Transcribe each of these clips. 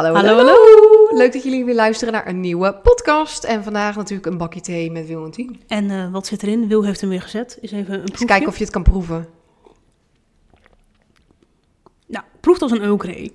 Hallo, Hallo. Leuk dat jullie weer luisteren naar een nieuwe podcast. En vandaag natuurlijk een bakje thee met Wil en Tien. En eh, wat zit erin? Wil heeft hem weer gezet. Is even een Eens proefje. kijken of je het kan proeven. Nou, proeft als een Grey.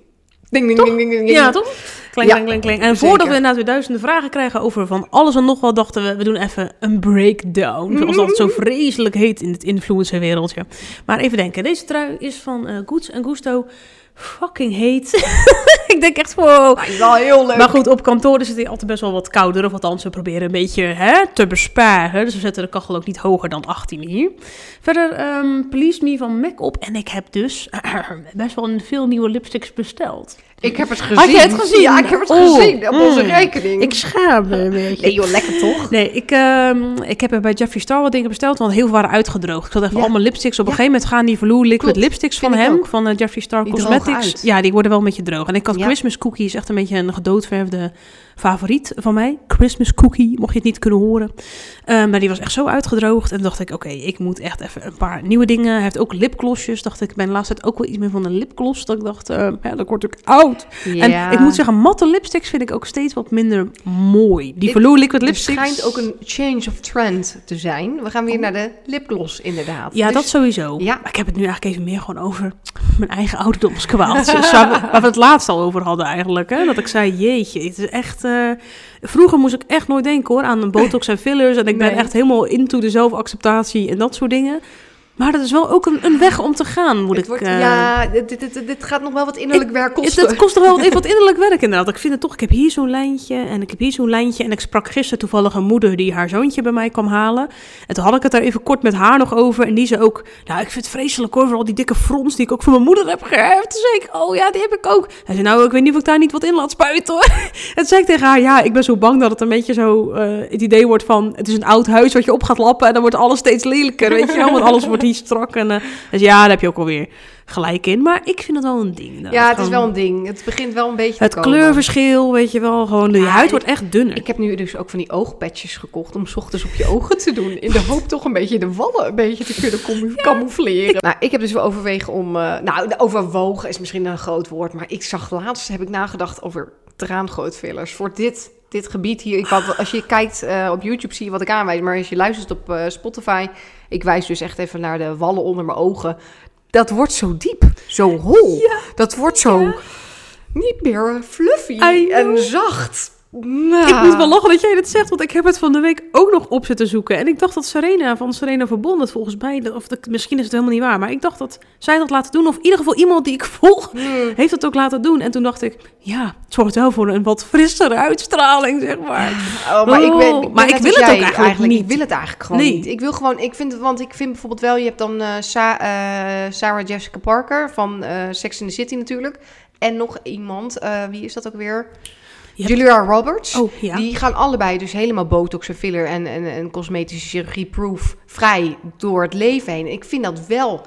Ding, ding, ding, ding, ding. Ja, toch? Kling, Ja, kling, kling. En zeker. voordat we inderdaad weer duizenden vragen krijgen over van alles en nog wat, dachten we, we doen even een breakdown. Zoals dat zo vreselijk heet in het influencerwereldje. Maar even denken, deze trui is van Goods en Gusto. Fucking heet. ik denk echt, wow. Nou, is wel heel leuk. Maar goed, op kantoor is het altijd best wel wat kouder. Of althans, we proberen een beetje hè, te besparen. Dus we zetten de kachel ook niet hoger dan 18 hier. Verder, ehm Please Me van MAC op. En ik heb dus best wel veel nieuwe lipsticks besteld. Ik heb het gezien. Had je het gezien? Ja, ik heb het Oh, gezien. Op onze mm. rekening. Ik schaam me een beetje. Nee joh, lekker toch? Nee, ik, ehm, ik heb er bij Jeffree Star wat dingen besteld, want heel veel waren uitgedroogd. Ik zat even Ja. allemaal lipsticks. Op een Ja. gegeven moment gaan die Velour Liquid Klopt. lipsticks van Vind hem, ook. van eh, Jeffree Star Die Cosmetics. Ja, die worden wel een beetje droog. En ik had Ja. Christmas Cookie, is echt een beetje een gedoodverfde favoriet van mij. Christmas Cookie, mocht je het niet kunnen horen. Eh, maar die was echt zo uitgedroogd. En toen dacht ik, oké, ik moet echt even een paar nieuwe dingen. Hij heeft ook lipglossjes. Dacht ik, ik ben tijd ook wel iets meer van een lipgloss. Dat ik dacht, eh ja, dat wordt ook oud. Ja. En ik moet zeggen, matte lipsticks vind ik ook steeds wat minder mooi. Die Velour Liquid lipsticks. schijnt ook een change of trend te zijn. We gaan weer naar de lipgloss inderdaad. Ja, Dus- dat sowieso. Ja. Maar ik heb het nu eigenlijk even meer gewoon over mijn eigen ouderdomskwaaltjes. waar, we, waar we het laatst al over hadden eigenlijk. Hè? Dat ik zei, jeetje, het is echt... eh, vroeger moest ik echt nooit denken hoor aan botox en fillers. En ik ben Nee. echt helemaal into de zelfacceptatie en dat soort dingen. Maar dat is wel ook een, een weg om te gaan, moet Het ik... wordt, eh, ja, dit, dit, dit, gaat nog wel wat innerlijk werk kosten. Het kost toch wel even wat innerlijk werk inderdaad. Ik vind het toch, ik heb hier zo'n lijntje en ik heb hier zo'n lijntje. En ik sprak gisteren toevallig een moeder die haar zoontje bij mij kwam halen. En toen had ik het daar even kort met haar nog over. En die zei ook, nou ik vind het vreselijk hoor, voor al die dikke frons die ik ook van mijn moeder heb geërfd. Toen zei ik, oh ja, die heb ik ook. Hij zei, nou ik weet niet of ik daar niet wat in laat spuiten hoor. En toen zei ik tegen haar, ja, ik ben zo bang dat het een beetje zo eh, het idee wordt van... Het is een oud huis wat je op gaat lappen en dan wordt alles steeds lelijker, weet je wel. Want alles wordt hier strak en... eh, dus ja, daar heb je ook alweer gelijk in. Maar ik vind het wel een ding. Ja, het is wel een ding. Het begint wel een beetje het te komen. kleurverschil, weet je wel, gewoon de Ja, huid wordt echt dunner. Ik heb nu dus ook van die oogpatches gekocht om 's ochtends op je ogen te doen. In de hoop toch een beetje de wallen een beetje te kunnen camoufleren. Nou, ik heb dus wel overwegen om... eh, nou, overwogen is misschien een groot woord. Maar ik zag laatst, heb ik nagedacht over traangrootfillers. Voor dit, dit gebied hier. Ik had, als je kijkt eh, op YouTube zie je wat ik aanwijs. Maar als je luistert op eh, Spotify... Ik wijs dus echt even naar de wallen onder mijn ogen. Dat wordt zo diep, zo hol. Dat wordt zo niet meer fluffy en zacht. Nou. Ik moet wel lachen dat jij dit zegt, want ik heb het van de week ook nog op zitten zoeken. En ik dacht dat Serena van Serena Verbond het volgens mij, of dat, misschien is het helemaal niet waar, maar ik dacht dat zij dat laten doen. Of in ieder geval iemand die ik volg, Hmm. heeft het ook laten doen. En toen dacht ik, ja, het zorgt wel voor een wat frissere uitstraling, zeg maar. Oh, maar ik, ben, Oh, ben maar ik wil het ook eigenlijk niet. Ik wil het eigenlijk gewoon Nee. niet. Ik wil gewoon, ik vind, want ik vind bijvoorbeeld wel, je hebt dan eh, Sa- eh, Sarah Jessica Parker van eh, Sex in the City natuurlijk. En nog iemand, wie is dat ook weer? Hebt- Julia Roberts. Oh, ja. Die gaan allebei dus helemaal botox en filler en, en, en cosmetische chirurgie proof vrij door het leven heen. Ik vind dat wel,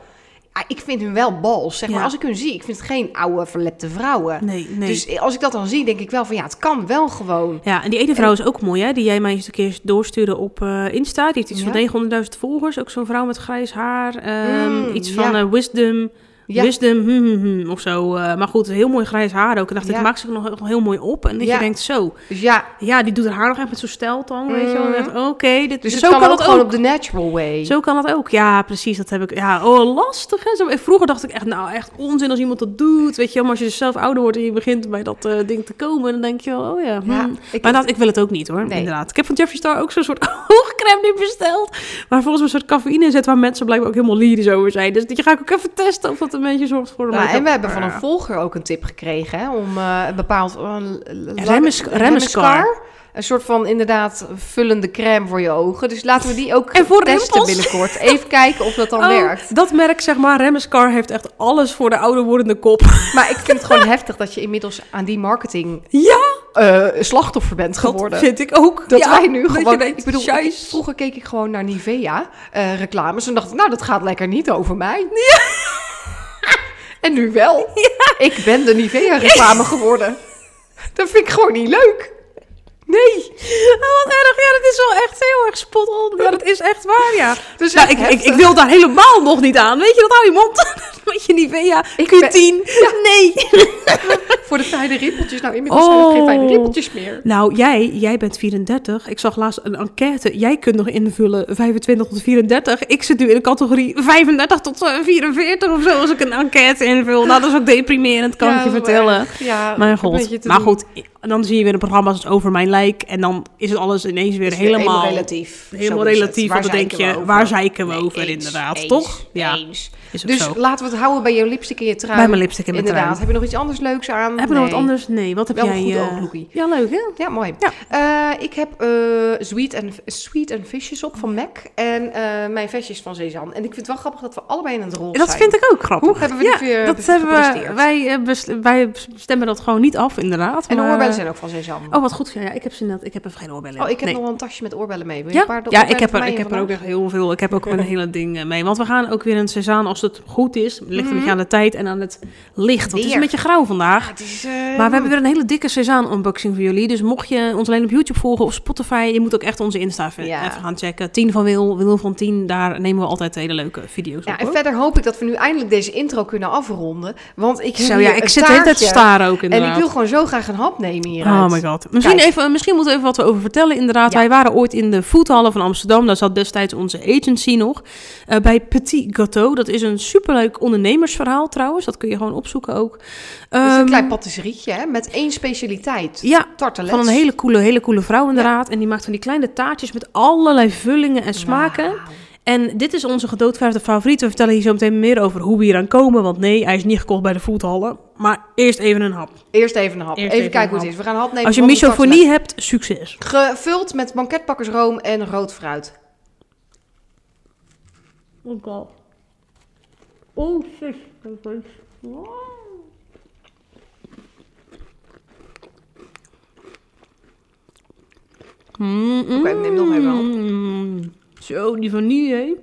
ah, ik vind hun wel bals. Zeg maar, Ja. als ik hun zie, ik vind het geen oude verlepte vrouwen. Nee, nee. Dus als ik dat dan zie, denk ik wel van ja, het kan wel gewoon. Ja, en die ene vrouw is ook mooi, hè? Die jij mij eens een keer doorstuurde op eh, Insta. Die heeft iets Ja. van 900.000 volgers. Ook zo'n vrouw met grijs haar. ehm, Mm, iets van ja. eh, wisdom. Ja. Wisdom, hm, hm, hm, of zo. eh, maar goed, heel mooi grijs haar ook. En dacht ik, Ja. maak ze nog, nog heel mooi op. En dat Ja. je denkt, zo. Dus ja, Ja, die doet haar haar nog echt met zo'n steltang, weet je wel. Dacht, Oké, dit Dus het zo kan, kan ook het gewoon ook. op de natural way. Zo kan het ook. Ja, precies. Dat heb ik. Ja, oh, lastig. Hè? Zo, vroeger dacht ik echt, nou, echt onzin als iemand dat doet. Weet je wel, maar als je dus zelf ouder wordt en je begint bij dat eh, ding te komen, dan denk je wel, oh ja. hm. Ja, ik- maar inderdaad, ik wil het ook niet hoor. Nee. Inderdaad. Ik heb van Jeffree Star ook zo'n soort oogcrème nu besteld. Waar volgens mij een soort cafeïne in zit, waar mensen blijkbaar ook helemaal lyrisch over zijn. Dus die ga ik ook even testen of dat een beetje zorgt voor een Nou, en we hebben van een volger ook een tip gekregen hè, om eh, een bepaald uh, Remmes- remescar. Een soort van inderdaad vullende crème voor je ogen. Dus laten we die ook En voor testen rimpels. binnenkort. Even kijken of dat dan Oh, werkt. Dat merk, zeg maar, Remescar heeft echt alles voor de ouder wordende kop. Maar ik vind het gewoon heftig dat je inmiddels aan die marketing Ja, eh, slachtoffer bent dat geworden. vind ik ook. Dat Ja, wij nu dat je gewoon... denkt, ik bedoel, vroeger keek ik gewoon naar Nivea eh, reclames. En dacht ik, nou, dat gaat lekker niet over mij. en nu wel. Ik ben de Nivea reclame geworden. Dat vind ik gewoon niet leuk. Nee. Oh, wat erg. Ja, dat is wel echt heel erg spot on. Ja, dat is echt waar, ja. Dus Nou, ik, ik, ik wil daar helemaal nog niet aan. Weet je, dat hou je mond. Je Nivea Ik Q10. Nee. Voor de fijne rimpeltjes. Nou, inmiddels zijn er geen Oh. fijne rimpeltjes meer. Nou, jij, jij bent 34. Ik zag laatst een enquête. Jij kunt nog invullen 25 tot 34. Ik zit nu in de categorie 35 tot eh, 44 of zo. Als ik een enquête invul. Nou, dat is ook deprimerend, kan Ja, ik je vertellen. Ja, Mijn god. Maar doen. goed, dan zie je weer een programma als Over Mijn Lijk. En dan is het alles ineens weer helemaal... relatief. Helemaal relatief, Waar want dan denk zeiken we je, over? waar zeiken we Nee, over eens, inderdaad, eens, toch? Ja, eens. Is Dus zo. laten we het houden bij jouw lipstick in je trui. Bij mijn lipstick in mijn Inderdaad. trui. Heb je nog iets anders leuks aan? Heb je nog wat anders? Nee, wat heb Wel een jij... goed eh. Ja, leuk hè? Ja, mooi. Ja. Eh, ik heb eh, Sweet, and, Sweet and Fishes op van MAC. En mijn vestjes van Cezanne. En ik vind het wel grappig dat we allebei in het rol Dat zijn. vind ik ook grappig. Hoe hebben we ja, dit weer dat hebben we, gepresteerd? wij, stemmen dat gewoon niet af, inderdaad. En de oorbellen zijn ook van Cezanne. Oh, wat goed. Ja, ik heb ze net. Ik heb even geen oorbellen. Oh, ik heb Nee. nog wel een tasje met oorbellen mee. Wil je Ja, een paar ja ik heb er, ik heb er ook echt heel veel. Ik heb ook een hele ding mee. Want we gaan ook weer een Cezanne als het goed is. Het ligt een Mhm. beetje aan de tijd en aan het licht. Want het is een beetje grauw vandaag. Ja, het is, eh, Maar we hebben weer een hele dikke Cezanne unboxing voor jullie. Dus mocht je ons alleen op YouTube volgen of Spotify, je moet ook echt onze Insta even, Ja. even gaan checken. 10 van Wil, Wil van 10, daar nemen we altijd hele leuke video's Ja, op. en hoor. verder hoop ik dat we nu eindelijk deze intro kunnen afronden. Want ik heb Zo hier ja, ik zit de hele tijd te staren ook En inderdaad. ik wil gewoon zo graag een hap nemen hieruit. Oh my god. Misschien, Kijk. even, misschien moeten we even wat over vertellen. Inderdaad, wij waren ooit in de foodhallen van Amsterdam. Daar zat destijds onze agency nog. eh, bij Petit Gâteau. Dat is een superleuk ondernemersverhaal trouwens. Dat kun je gewoon opzoeken ook. Het is Ehm, een klein patisserietje hè, met één specialiteit. Ja, Tartelets. van een hele coole, hele coole vrouw inderdaad. En die maakt van die kleine taartjes met allerlei vullingen en smaken. En dit is onze gedoodverfde favoriet. We vertellen hier zo meteen meer over hoe we hier aan komen. Want nee, hij is niet gekocht bij de foodhallen. Maar eerst even een hap. Eerst even een hap. Eerst even, even kijken hoe het is. We gaan een hap nemen Als je misofonie hebt, succes. Gevuld met banketbakkersroom en rood fruit. Oh, Oh, shit. Oké, neem nog even Mm. Zo, die vanille, hè?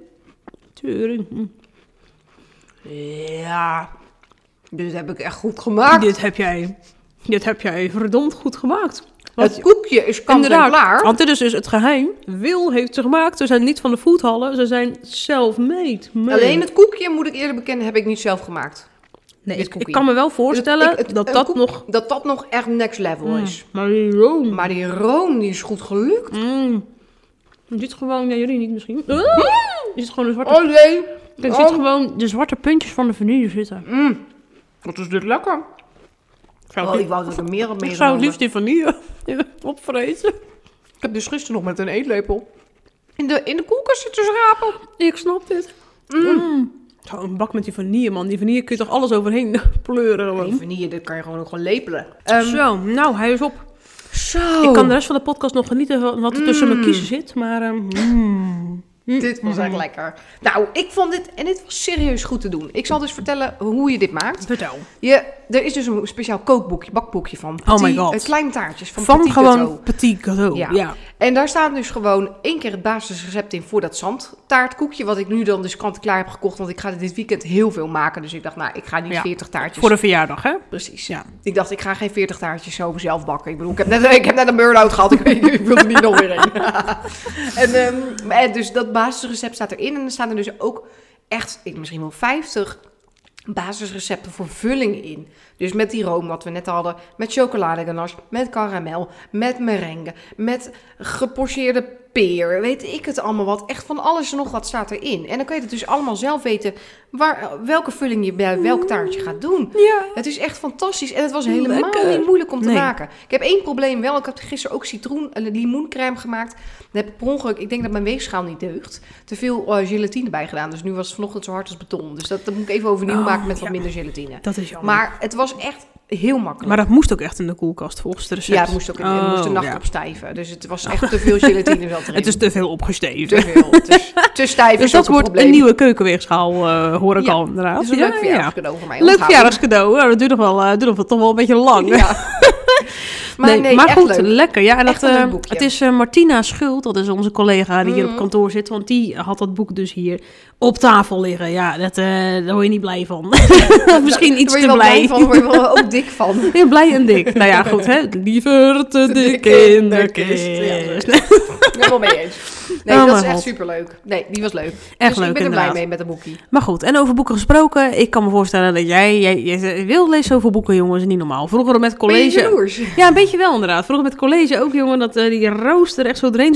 Tering. Mm. Ja. Dit heb ik echt goed gemaakt. Dit heb jij, dit heb jij verdomd goed gemaakt. Want- Het koekje is kant en klaar. want dit is dus het geheim. Wil heeft ze gemaakt. Ze zijn niet van de foodhallen, ze zijn self-made. Alleen het koekje, moet ik eerlijk bekennen, heb ik niet zelf gemaakt. nee, dit ik, ik kan me wel voorstellen Het- het- dat een dat koek- nog... Dat dat nog echt next level Mm, is. maar die room. Maar die room, die is goed gelukt. Mm. Je ziet gewoon, ja, jullie niet misschien. Ah! Je ziet gewoon de zwarte, Oh nee. je oh. gewoon de zwarte puntjes van de vanille zitten. Mm. Wat is dit lekker. Ik zou Oh, het, ik wou dat ik er meer op ik zou het liefst die vanille opvreten. Ik heb dus gisteren nog met een eetlepel in de, in de koelkast zitten schrapen. Ik snap dit. Mm. Zo, een bak met die vanille, man. Die vanille kun je toch alles overheen pleuren gewoon. Die vanille, dit kan je gewoon ook gewoon lepelen. Ehm, Zo, nou, hij is op. zo. Ik kan de rest van de podcast nog genieten van wat er tussen mijn Mm. kiezen zit. Maar ehm, mm. Dit was echt lekker. Nou, ik vond dit, en dit was serieus goed te doen. Ik zal dus vertellen hoe je dit maakt. vertel. Je, er is dus een speciaal kookboekje, bakboekje van. Oh my Petit- God. eh, kleine taartjes van, Van Petit gewoon Gâteau. petit. Ja. Ja. En daar staat dus gewoon één keer het basisrecept in voor dat zandtaartkoekje. Wat ik nu dan dus kant-klaar heb gekocht. Want ik ga dit weekend heel veel maken. Dus ik dacht, nou, ik ga niet Ja. 40 taartjes. Voor de verjaardag, hè? Precies. Ja. Ik dacht, ik ga geen 40 taartjes zo zelf bakken. Ik bedoel, ik heb net, ik heb net een burn-out gehad. Ik, weet, ik wil er niet nog weer in. en, ehm, en dus dat basisrecept staat erin. En er staan er dus ook echt, ik, misschien wel 50 basisrecepten voor vulling in. Dus met die room wat we net hadden, met chocoladeganache, met karamel, met merengue, met gepocheerde peer, weet ik het allemaal wat. Echt van alles en nog wat staat erin. En dan kun je het dus allemaal zelf weten waar, welke vulling je bij welk taartje gaat doen. Ja. Het is echt fantastisch en het was helemaal Lekker. niet moeilijk om te Nee. maken. Ik heb één probleem wel. Ik heb gisteren ook citroen, eh, limoencrème gemaakt. Daar heb ik per ongeluk, ik denk dat mijn weegschaal niet deugt, te veel eh, gelatine bij gedaan. Dus nu was het vanochtend zo hard als beton. Dus dat, dat moet ik even overnieuw Oh, maken met wat minder gelatine. Dat is jammer. Maar het was echt heel makkelijk. Maar dat moest ook echt in de koelkast volgens de recept. ja, het moest ook het moest de Oh, nacht ja. opstijven. Dus het was echt te veel gelatine zat erin. Het is te veel opgesteven. te veel. Te stijf Dus dat een wordt een nieuwe keukenweegschaal, eh, hoor ik Ja, al inderdaad. Dat is een Ja, leuk ja. verjaardagscadeau voor mij. Leuk verjaardagscadeau. Nou, dat duurt nog wel, eh, duurt nog wel- toch wel een beetje lang. Ja. maar nee, maar goed, leuk. lekker. Ja, en Echt dat, eh, boekje. het is eh, Martina Schuld, dat is onze collega die hier op Mhm. kantoor zit, want die had dat boek dus hier Op tafel liggen, ja, dat, eh, daar word je niet blij van. Misschien iets je te wel blij. van, word je wel ook dik van. Ja, blij en dik. Nou ja, goed, hè. Liever te dik in de kist. Ja, Helemaal mee eens. Nee, Oh, dat is echt god. superleuk. Nee, die was leuk. Echt dus leuk, ik ben er blij mee met de boekie. Maar goed, en over boeken gesproken. Ik kan me voorstellen dat jij, jij, jij wil lezen zoveel boeken, jongens, niet normaal. Vroeger met je college. Ja, een beetje wel inderdaad. Vroeger met college ook, jongen, dat eh, die rooster echt zo doorheen.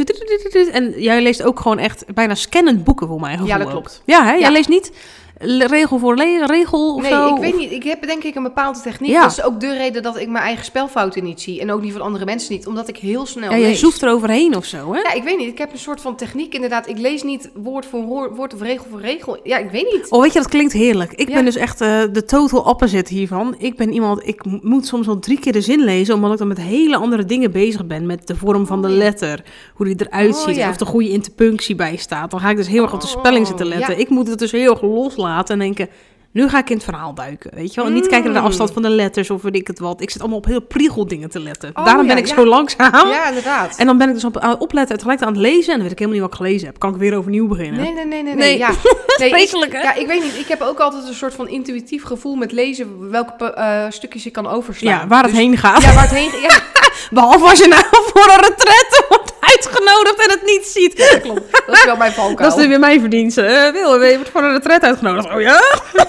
Zo. En jij leest ook gewoon echt bijna scannend boeken voor mij gevoel. Ja, dat klopt. Ja, hè? Jij Ja. leest niet regel voor regel of Nee, zo? ik weet niet. Ik heb denk ik een bepaalde techniek. Ja. Dat is ook de reden dat ik mijn eigen spelfouten niet zie. En ook die van andere mensen niet. Omdat ik heel snel Ja, jij lees. zoeft er overheen of zo, hè? Ja, ik weet niet. Ik heb een soort van techniek inderdaad. Ik lees niet woord voor woord, woord of regel voor regel. Ja, ik weet niet. Oh, weet je, dat klinkt heerlijk. Ik Ja. ben dus echt eh, de total opposite hiervan. Ik ben iemand, ik moet soms wel drie keer de zin lezen, omdat ik dan met hele andere dingen bezig ben. Met de vorm van de Oh, letter, hoe die eruit Oh, ziet, ja. of de goede interpunctie bij staat. Dan ga ik dus heel erg op de Oh, spelling zitten letten. ja. Ik moet het dus heel erg loslaten en denken, nu ga ik in het verhaal duiken, weet je wel. En niet kijken naar de Mm. afstand van de letters of weet ik het wat. Ik zit allemaal op heel priegeldingen te letten. Oh, Daarom ja, ben ik ja. zo langzaam. Ja, inderdaad. En dan ben ik dus op, aan het opletten en tegelijk aan het lezen. En dan weet ik helemaal niet wat ik gelezen heb. Kan ik weer overnieuw beginnen. Nee, nee, nee, nee. Ja. Nee, ik, ja, ik weet niet. Ik heb ook altijd een soort van intuïtief gevoel met lezen welke eh, stukjes ik kan overslaan. Ja, waar het Dus- heen gaat. Ja, waar het heen Ja, Behalve als je nou voor een retraite wordt uitgenodigd en het niet ziet. dat klopt. Dat is wel mijn valkuil. Dat is weer mijn verdienste. Eh Wil, je wordt voor een retraite uitgenodigd. Oh ja?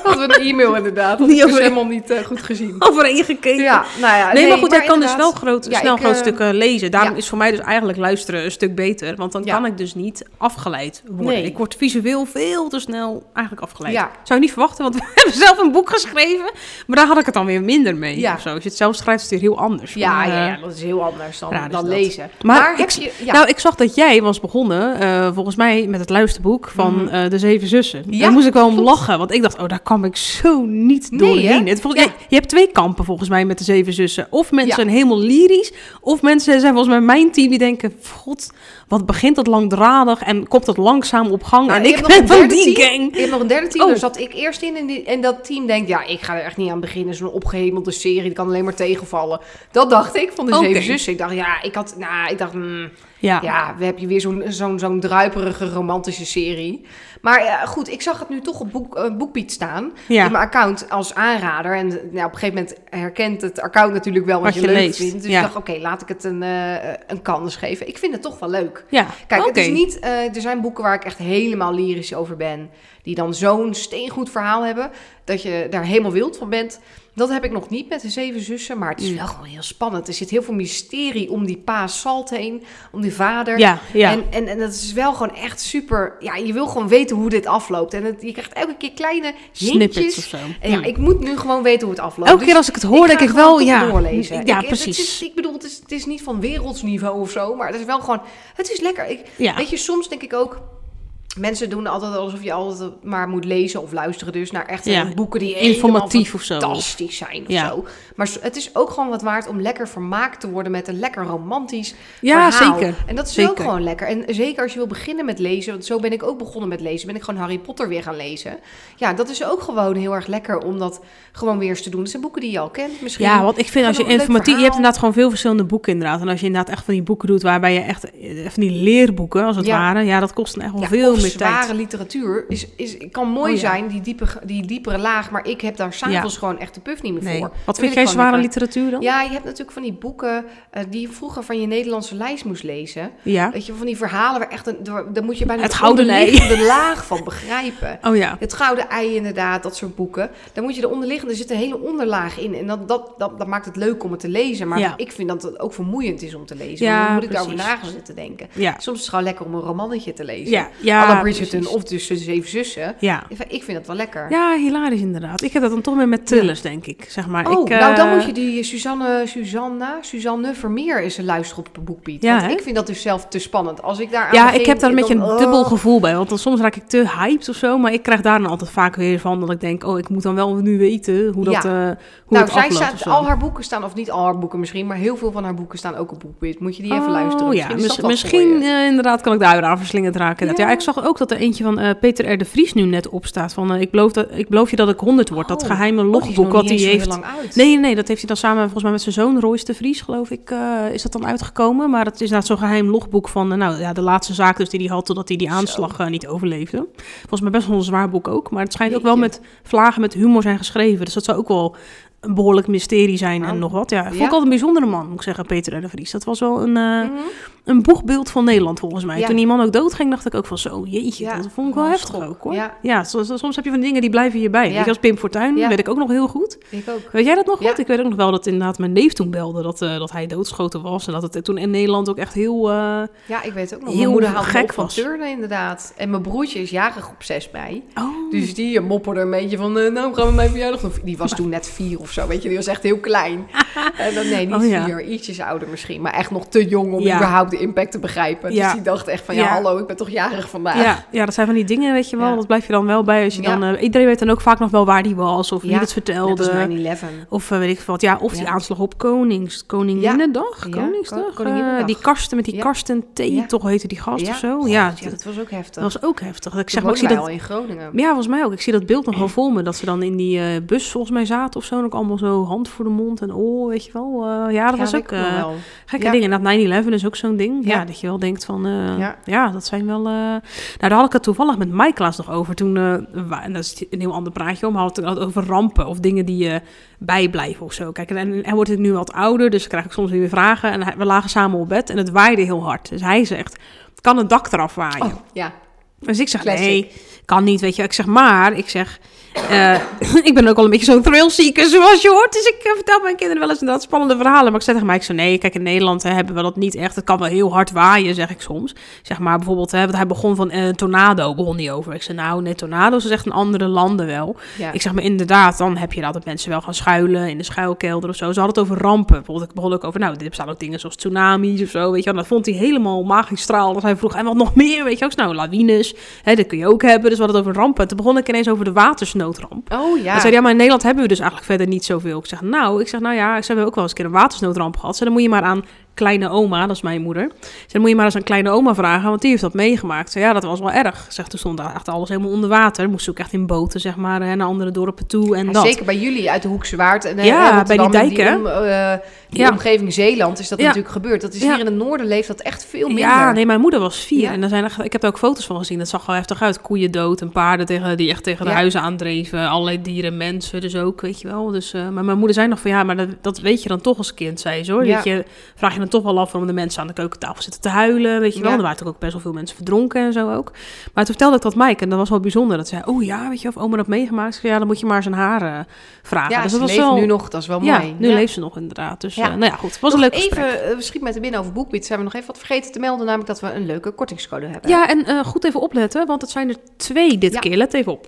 Hadden we een e-mail inderdaad. Dat Niet is dus helemaal niet eh, goed gezien. Over één gekeken. Ja, nou ja. Nee, maar goed, jij kan dus wel groot, Ja, snel ik, groot eh, stukken lezen. Daarom ja. is voor mij dus eigenlijk luisteren een stuk beter. Want dan kan ik dus niet afgeleid worden. Nee. Ik word visueel veel te snel eigenlijk afgeleid. Ja. Zou je niet verwachten, want we hebben zelf een boek geschreven. Maar daar had ik het dan weer minder mee. Ja. Of zo. Als je het zelf schrijft, is het weer heel anders. Ja, Maar, ja, ja, dat is heel anders dan, dan dat. lezen. Maar Maar, ik je... Ja, Nou, ik zag dat jij was begonnen, eh, volgens mij, met het luisterboek van Mhm. eh, De Zeven Zussen. Ja, daar moest ik wel om klopt. lachen, want ik dacht, oh, daar kwam ik zo niet Nee, doorheen. Het, volgens, Ja. je, je hebt twee kampen volgens mij met De Zeven Zussen. Of mensen Ja. zijn helemaal lyrisch, of mensen zijn volgens mij mijn team die denken, god, wat begint dat langdradig en komt dat langzaam op gang. Nou, en ik ben een van derde die team. gang. Je hebt nog een derde team, Oh. daar zat ik eerst in. En, die, en dat team denkt, ja, ik ga er echt niet aan beginnen. Zo'n opgehemelde serie, die kan alleen maar tegenvallen. Dat dacht ik van de. Zeven Zussen. Ik dacht, ja, ik had, nou, ik dacht, hmm, Ja. ja, we hebben hier weer zo'n zo'n zo'n druiperige romantische serie. Maar ja, goed, ik zag het nu toch op boek, eh, BookBeat staan. Ja. In mijn account als aanrader. En nou, op een gegeven moment herkent het account natuurlijk wel wat, Wat je, leuk leest, vindt. Dus ja. ik dacht, oké, laat ik het een, eh, een kans geven. Ik vind het toch wel leuk. ja. Kijk, het is niet, eh, er zijn boeken waar ik echt helemaal lyrisch over ben. Die dan zo'n steengoed verhaal hebben. Dat je daar helemaal wild van bent. Dat heb ik nog niet met de Zeven Zussen. Maar het is Mm. wel gewoon heel spannend. Er zit heel veel mysterie om die pa Salt heen. Om die vader. Ja, ja. En, en, en dat is wel gewoon echt super. Ja, je wil gewoon weten hoe dit afloopt. En het, je krijgt elke keer kleine Snippets of zo. En ja, Hm. ik moet nu gewoon weten hoe het afloopt. Elke Dus keer als ik het hoor, denk ik wel, ja. doorlezen. Ja, Ik- precies. is, ik bedoel, het is, het is niet van wereldsniveau of zo. Maar het is wel gewoon... Het is lekker. Ik, Ja. Weet je, soms denk ik ook... Mensen doen altijd alsof je altijd maar moet lezen of luisteren dus naar echt Ja, boeken die Informatief of zo. fantastisch zijn of Ja. zo. Maar het is ook gewoon wat waard om lekker vermaakt te worden met een lekker romantisch Ja, verhaal. zeker. En dat is Zeker. ook gewoon lekker. En zeker als je wil beginnen met lezen, want zo ben ik ook begonnen met lezen, ben ik gewoon Harry Potter weer gaan lezen. Ja, dat is ook gewoon heel erg lekker om dat gewoon weer eens te doen. Het zijn boeken die je al kent misschien. Ja, want ik vind als je informatief... Je hebt inderdaad gewoon veel verschillende boeken inderdaad. En als je inderdaad echt van die boeken doet waarbij je echt... eh, Van die leerboeken, als het Ja. ware. Ja, dat kost dan echt wel veel meer zware literatuur is, is, kan mooi Oh ja. zijn, die, diepe, die diepere laag, maar ik heb daar s'avonds gewoon echt de puff niet meer Nee. voor. Wat vind jij zware literatuur dan? Ja, je hebt natuurlijk van die boeken eh, die je vroeger van je Nederlandse lijst moest lezen. Ja. Weet je, van die verhalen waar echt een, door- daar moet je bijna Het de gouden ei. onderliggende laag van begrijpen. Oh ja. Het gouden ei inderdaad, dat soort boeken. Dan moet je de onderliggende, er zit een hele onderlaag in. En dat, dat, dat, dat maakt het leuk om het te lezen. Maar Ja. ik vind dat het ook vermoeiend is om te lezen. Ja, dan moet ik daarover na gaan zitten denken. Ja. Soms is het gewoon lekker om een romannetje te lezen. Ja, ja, Alla Bridgerton precies. of dus de Zeven Zussen. Ja. Ik vind dat wel lekker. Ja, hilarisch inderdaad. Ik heb dat dan toch meer met thrillers, denk ik. Zeg maar. Oh, ik, eh, nou dan moet je die Suzanne, Susanna, Suzanne Vermeer is een luister op BookBeat. Ja, want hè? ik vind dat dus zelf te spannend. Als ik daar aan Ja, begin, ik heb daar een beetje een dubbel oh. gevoel bij. Want dan soms raak ik te hyped of zo. Maar ik krijg daar dan altijd vaak weer van dat ik denk... oh, ik moet dan wel nu weten hoe dat, Ja. eh, hoe Nou, zij staat, al haar boeken staan, of niet al haar boeken misschien, maar heel veel van haar boeken staan ook op BookBeat. Moet je die even Oh, luisteren? ja, Misschien, mis- voor misschien eh, inderdaad kan ik daar weer aan verslingerd raken. Ja. Ja. ja, ik zag ook dat er eentje van eh, Peter R. de Vries nu net opstaat. Van, eh, ik, beloof dat, ik beloof je dat ik 100 word. dat Oh. geheime logboek wat hij heeft. lang uit. Nee, nee, dat heeft hij dan samen volgens mij met zijn zoon Royce de Vries, geloof ik, eh, is dat dan uitgekomen. Maar het is inderdaad zo'n geheim logboek van, nou ja, de laatste zaak dus die hij had totdat hij die aanslag niet overleefde. Volgens mij best wel een zwaar boek ook, maar het schijnt ook wel met vlagen met humor zijn geschreven. Dus dat zou ook wel een behoorlijk mysterie zijn en Nou, nog wat. Ja, vond ik altijd een bijzondere man, moet ik zeggen, Peter R. de Vries. Dat was wel een, Mhm. een boegbeeld van Nederland volgens mij. Toen die man ook doodging, dacht ik ook van zo, jeetje, Ja, dat vond ik wel wel heftig schok. ook hoor. Ja. Soms, soms heb je van dingen die blijven hierbij. Je, als Pim Fortuyn, weet ik ook nog heel goed. Ik ook. Weet jij dat nog Ja. goed? Ik weet ook nog wel dat inderdaad mijn neef toen belde dat, eh, dat hij doodgeschoten was. En dat het toen in Nederland ook echt heel... eh, Ja, ik weet ook nog. Heel Mijn moeder haalde gek van was. turnen inderdaad. En mijn broertje is jarig op 6 mei. Oh, Dus die mopperde een beetje van, nou gaan we mijn verjaardag. Die was toen net vier of zo, weet je. Die was echt heel klein. En dan, nee, niet Oh, ja. vier. Ietsjes ouder misschien. Maar echt nog te jong om Ja. überhaupt de impact te begrijpen. Dus die dacht echt van, ja, hallo, ik ben toch jarig vandaag. ja, ja, dat zijn van die dingen, weet je wel. Dat blijf je dan wel bij als je dan... eh, iedereen weet dan ook vaak nog wel waar die was of wie Ja. het vertelde. als 9-11. Of eh, weet ik wat. Ja, of die aanslag op Konings, Koninginnedag. Koningsdag. Ko- Koninginnedag. eh, die kasten met die Ja. karsten thee, toch heette die gast of zo. God, ja, ja, dat was ook heftig. dat was ook heftig. Ik Zeg maar, ik zie dat... in Groningen. Ja, volgens mij ook. Ik zie dat beeld nog wel voor me. Dat ze dan in die eh, bus volgens mij zaten of zo. En ook allemaal zo hand voor de mond en oor, weet je wel. Eh, ja, dat Ja, was ook ik wel. gekke Ja. dingen. En dat 9-11 is ook zo'n ding. Ja. Ja. dat je wel denkt van... eh, Ja. ja. dat zijn wel... Nou, daar had ik het toevallig met Mike laatst nog over. Toen, en dat is een heel ander praatje om. We hadden het over rampen of dingen die je bijblijven of zo. Kijk, en, en hij wordt nu wat ouder, dus krijg ik soms weer vragen. En hij- we lagen samen op bed en het waaide heel hard. Dus hij zegt, kan het dak eraf waaien? Oh, ja. Dus ik zeg, Classic. nee, kan niet, weet je. Ik zeg, maar, ik zeg, eh, ik ben ook al een beetje zo'n thrillseeker, zoals je hoort. Dus ik eh, vertel mijn kinderen wel eens inderdaad spannende verhalen. Maar ik zeg tegen mij, ik zeg, nee, kijk, in Nederland hè, hebben we dat niet echt. Het kan wel heel hard waaien, zeg ik soms. Zeg maar, bijvoorbeeld, hè, want hij begon van eh, tornado, begon hij over. Ik zeg, nou, nee, tornado's is echt in andere landen wel. ja. Ik zeg maar inderdaad, dan heb je dat dat mensen wel gaan schuilen in de schuilkelder of zo. Ze hadden het over rampen. Bijvoorbeeld, ik begon ook over, nou, er bestaan ook dingen zoals tsunamis of zo, weet je wel. Dat vond hij helemaal magistraal. Dat hij vroeg, en wat nog meer, weet je ook. Nou, lawines, hè, dat kun je ook hebben. Dus we hadden het over rampen. Toen begon ik ineens over de watersnoodramp. Oh ja. Hij zei, ja, maar in Nederland hebben we dus eigenlijk verder niet zoveel. Ik zeg, nou, ik zeg, nou ja, we hebben ook wel eens een keer een watersnoodramp gehad. Ze dan moet je maar aan kleine oma, dat is mijn moeder. Ze dan moet je maar eens aan kleine oma vragen, want die heeft dat meegemaakt. Zei, ja, dat was wel erg. Zegt, toen stond echt alles helemaal onder water. Moest ook echt in boten, zeg maar, hè, naar andere dorpen toe en Ja, dat. Zeker bij jullie uit de Hoekse Waard. En, eh, Ja, Rotterdam bij die en dijken. om- eh, die Ja. omgeving Zeeland is dat natuurlijk gebeurd. Dat is hier in het noorden leeft dat echt veel minder. Ja, nee, mijn moeder was vier. En daar zijn echt, ik heb er ook foto's van gezien. Dat zag wel heftig uit. Koeien dood en paarden tegen, die echt tegen de huizen aandreven. Allerlei dieren, mensen dus ook, weet je wel. Dus, eh, maar mijn moeder zei nog van ja, maar dat, dat weet je dan toch als kind, zei ze hoor. Dat je, vraag je toch wel af waarom de mensen aan de keukentafel zitten te huilen, weet je wel. Ja. Er waren toch ook best wel veel mensen verdronken en zo ook. Maar toen vertelde ik dat Mike en dat was wel bijzonder. Dat zei, oh ja, weet je, of oma dat meegemaakt. Zei, ja, dan moet je maar zijn haren vragen. Ja, dus ze dat was leeft wel... nu nog, dat is wel ja, mooi. nu Ja. leeft ze nog inderdaad. Dus Ja. eh, nou ja, goed. Het was een leuk gesprek. Even, uh, schiet mij te binnen over BookBeat. Zijn we nog even wat vergeten te melden, namelijk dat we een leuke kortingscode hebben. Ja, en eh, goed even opletten, want het zijn er twee dit keer. Let even op.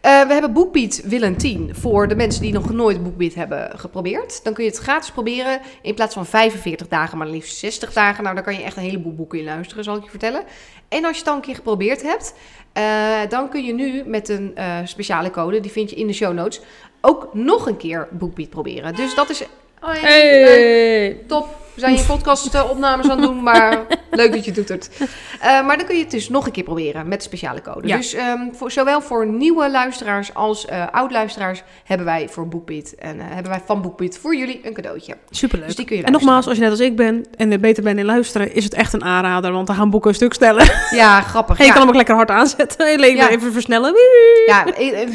Eh, we hebben BookBeat Willen 10 voor de mensen die nog nooit BookBeat hebben geprobeerd. Dan kun je het gratis proberen in plaats van 45 dagen, maar liefst 60 dagen. Nou, daar kan je echt een heleboel boeken in luisteren, zal ik je vertellen. En als je het al een keer geprobeerd hebt, eh, dan kun je nu met een eh, speciale code, die vind je in de show notes, ook nog een keer BookBeat proberen. Dus dat is... Oh, hey. Top. We zijn je podcast-opnames aan het doen, maar leuk dat je doet het. Eh, maar dan kun je het dus nog een keer proberen met speciale code. Ja. Dus ehm, voor, zowel voor nieuwe luisteraars als eh oud-luisteraars hebben wij voor BookBeat en eh, hebben wij van BookBeat voor jullie een cadeautje. Superleuk. Dus die kun je en nogmaals, als je net als ik bent en er beter bent in luisteren, is het echt een aanrader. Want dan gaan boeken een stuk sneller. Ja, grappig. En je ja. kan hem ook lekker hard aanzetten. Je leven Ja. even versnellen. Ja,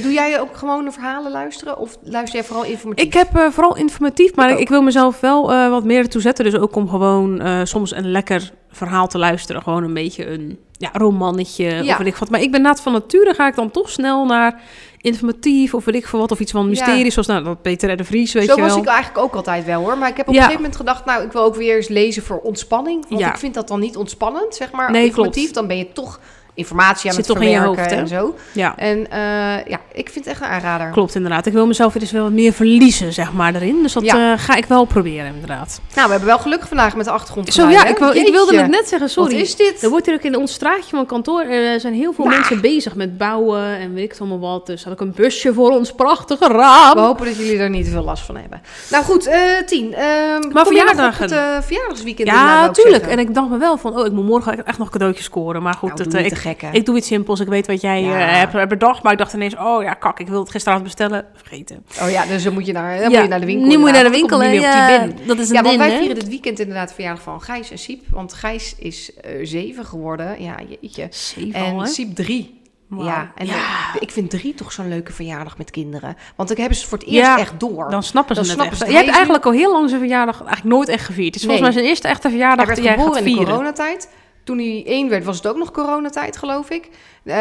doe jij ook gewoon de verhalen luisteren of luister jij vooral informatief? Ik heb vooral informatief, maar Ik ik, wil mezelf wel wat meer ertoe zetten. Dus ook om gewoon eh, soms een lekker verhaal te luisteren. Gewoon een beetje een ja, romannetje Ja. of weet ik wat. Maar ik ben naad van nature ga ik dan toch snel naar informatief of weet ik veel wat. Of iets van mysterie, zoals nou, dat Peter de Vries, weet Zo je was wel. ik eigenlijk ook altijd wel hoor. Maar ik heb op Ja. een gegeven moment gedacht, nou, ik wil ook weer eens lezen voor ontspanning. Want Ja. ik vind dat dan niet ontspannend, zeg maar. Nee, informatief, klopt. dan ben je toch informatie aan Zit het toch in je hoofd, hè? en zo. Ja. En eh, ja, ik vind het echt een aanrader. Klopt, inderdaad. Ik wil mezelf weer eens wel wat meer verliezen, zeg maar, erin. Dus dat Ja. eh, ga ik wel proberen, inderdaad. Nou, we hebben wel geluk vandaag met de achtergrond. Zo ja, ik, wil, ik wilde het net zeggen, sorry. Wat is dit? Er wordt hier ook in ons straatje van kantoor, er zijn heel veel Nou. mensen bezig met bouwen en weet ik het allemaal wat. Dus had ik een busje voor ons prachtige raam. We hopen dat jullie er niet te veel last van hebben. Nou goed, eh tien. ehm, nog verjaardagen? het eh, verjaardagsweekend eh, Ja, tuurlijk. En ik dacht me wel van, oh, ik moet morgen echt nog cadeautjes scoren. Maar goed, Nou, dat, eh, ik, gekke. Ik doe iets simpels. Ik weet wat jij Ja. eh, hebt, bedacht. Maar ik dacht ineens, oh ja, kak, ik wil het gisteravond bestellen. Vergeten. Oh ja, dus dan moet je naar, dan Ja, moet je naar de winkel. Nu moet je naar de winkel. Je hè? Ja, dat is een Ja, want wij vieren dit weekend inderdaad de verjaardag van Gijs en Siep. Want Gijs is eh, zeven geworden. Ja, jeetje. Zeven En hè? Siep drie. Ja, en Ja. ik vind drie toch zo'n leuke verjaardag met kinderen. Want dan hebben ze voor het eerst Ja, echt door. Dan snappen ze Dan het snappen echt. ze. Jij hebt eigenlijk al heel lang zijn verjaardag eigenlijk nooit echt gevierd. Het is volgens mij zijn eerste echte verjaardag die jij gaat geboren in de vieren. coronatijd. Toen hij één werd, was het ook nog coronatijd, geloof ik. Eh,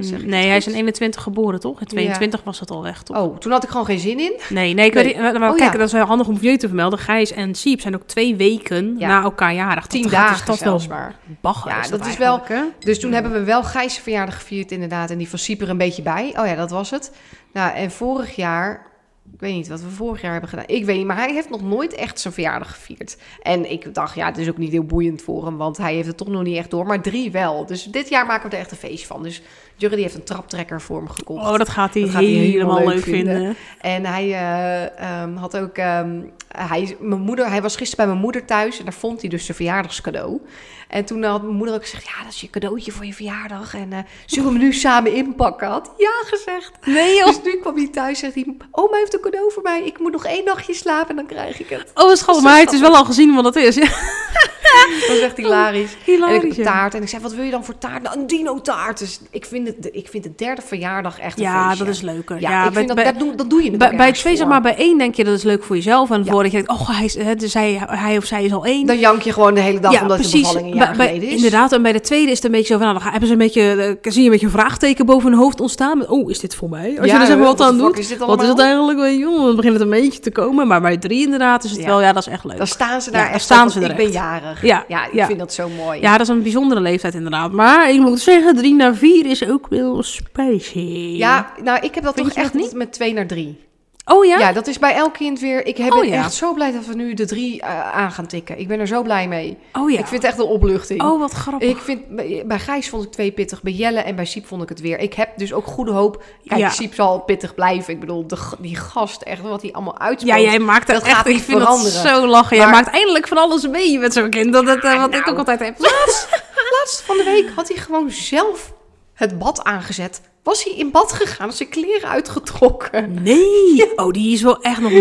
zeg ik nee, hij is in 21 geboren, toch? In 22 was het al weg, toch? Oh, toen had ik gewoon geen zin in. Nee, nee, ik Nee. weet maar Oh, kijk, ja. dat is wel handig om voor je te vermelden. Gijs en Siep zijn ook twee weken Ja. na elkaar jarig. Tien dat dagen dat is zelfs wel maar. bagger. Ja, is dat is wel- hè? Dus toen hebben we wel Gijs' verjaardag gevierd inderdaad. En die van Siep er een beetje bij. Oh ja, dat was het. Nou, en vorig jaar... Ik weet niet wat we vorig jaar hebben gedaan. Ik weet niet, maar hij heeft nog nooit echt zijn verjaardag gevierd. En ik dacht, ja, het is ook niet heel boeiend voor hem, want hij heeft het toch nog niet echt door. Maar drie wel. Dus dit jaar maken we er echt een feest van. Dus Jurre die heeft een traptrekker voor hem gekocht. Oh, dat gaat hij Dat gaat hij helemaal, helemaal leuk vinden. En hij eh, ehm, had ook. ehm, hij, mijn moeder, hij was gisteren bij mijn moeder thuis en daar vond hij dus zijn verjaardagscadeau. En toen had mijn moeder ook gezegd: Ja, dat is je cadeautje voor je verjaardag. En eh zullen we hem nu samen inpakken? Had ja gezegd. Nee joh. Dus nu kwam hij thuis en zegt hij: Oma heeft een cadeau voor mij. Ik moet nog één nachtje slapen en dan krijg ik het. Oh, wat schattig. Maar hij heeft dus wel al gezien wat het is. Ja, Dat is echt hilarisch. En ik heb taart. En ik zei: Wat wil je dan voor taart? Nou, een dino-taart. Dus ik vind, het, ik vind de derde verjaardag echt een Ja, feestje. dat is leuker. Ja, Ja, ik bij- vind dat, bij- dat, doe, dat doe je het Bij, bij twee, zeg voor. maar, bij één denk je dat is leuk voor jezelf. En Ja. Voordat je denkt, oh, hij, is, hè, dus hij, hij of zij is al één. Dan jank je gewoon de hele dag omdat de bevalling een jaar Bij- geleden is. Inderdaad, en bij de tweede is het een beetje zo van, nou, dan hebben ze een beetje, eh, zie je een beetje een vraagteken boven hun hoofd ontstaan. Met, oh, is dit voor mij? Als Ja, je er zeg maar wat aan doet. is wat is het eigenlijk? Wel? dan begint het een beetje te komen. Maar bij drie inderdaad is het Ja. wel, ja, dat is echt leuk. Dan staan ze daar echt staan ze er ik ben jarig. Ja, ik vind dat zo mooi. Ja, dat is een bijzondere leeftijd inderdaad. Maar ik moet zeggen, drie naar vier is ook wel spicy. Ja, nou, ik heb dat Vind toch echt dat niet met twee naar drie. Oh ja? Ja? dat is bij elk kind weer. Ik heb Oh, ben ja. echt zo blij dat we nu de drie eh, aan gaan tikken. Ik ben er zo blij mee. Oh ja. Ik vind het echt een opluchting. Oh, wat grappig. Ik vind, bij Gijs vond ik twee pittig, bij Jelle en bij Siep vond ik het weer. Ik heb dus ook goede hoop. Kijk, Ja. Siep zal pittig blijven. Ik bedoel, de, die gast, echt wat hij allemaal Ja, uitspreekt. jij maakt dat echt, gaat ik niet vind veranderen. dat zo lachen. Jij maakt eindelijk van alles mee met zo'n kind. Dat, dat, eh, wat ik nou. ook altijd heb. Laatst van de week had hij gewoon zelf het bad aangezet. Was hij in bad gegaan, zijn kleren uitgetrokken. Nee. Oh, die is wel echt nog,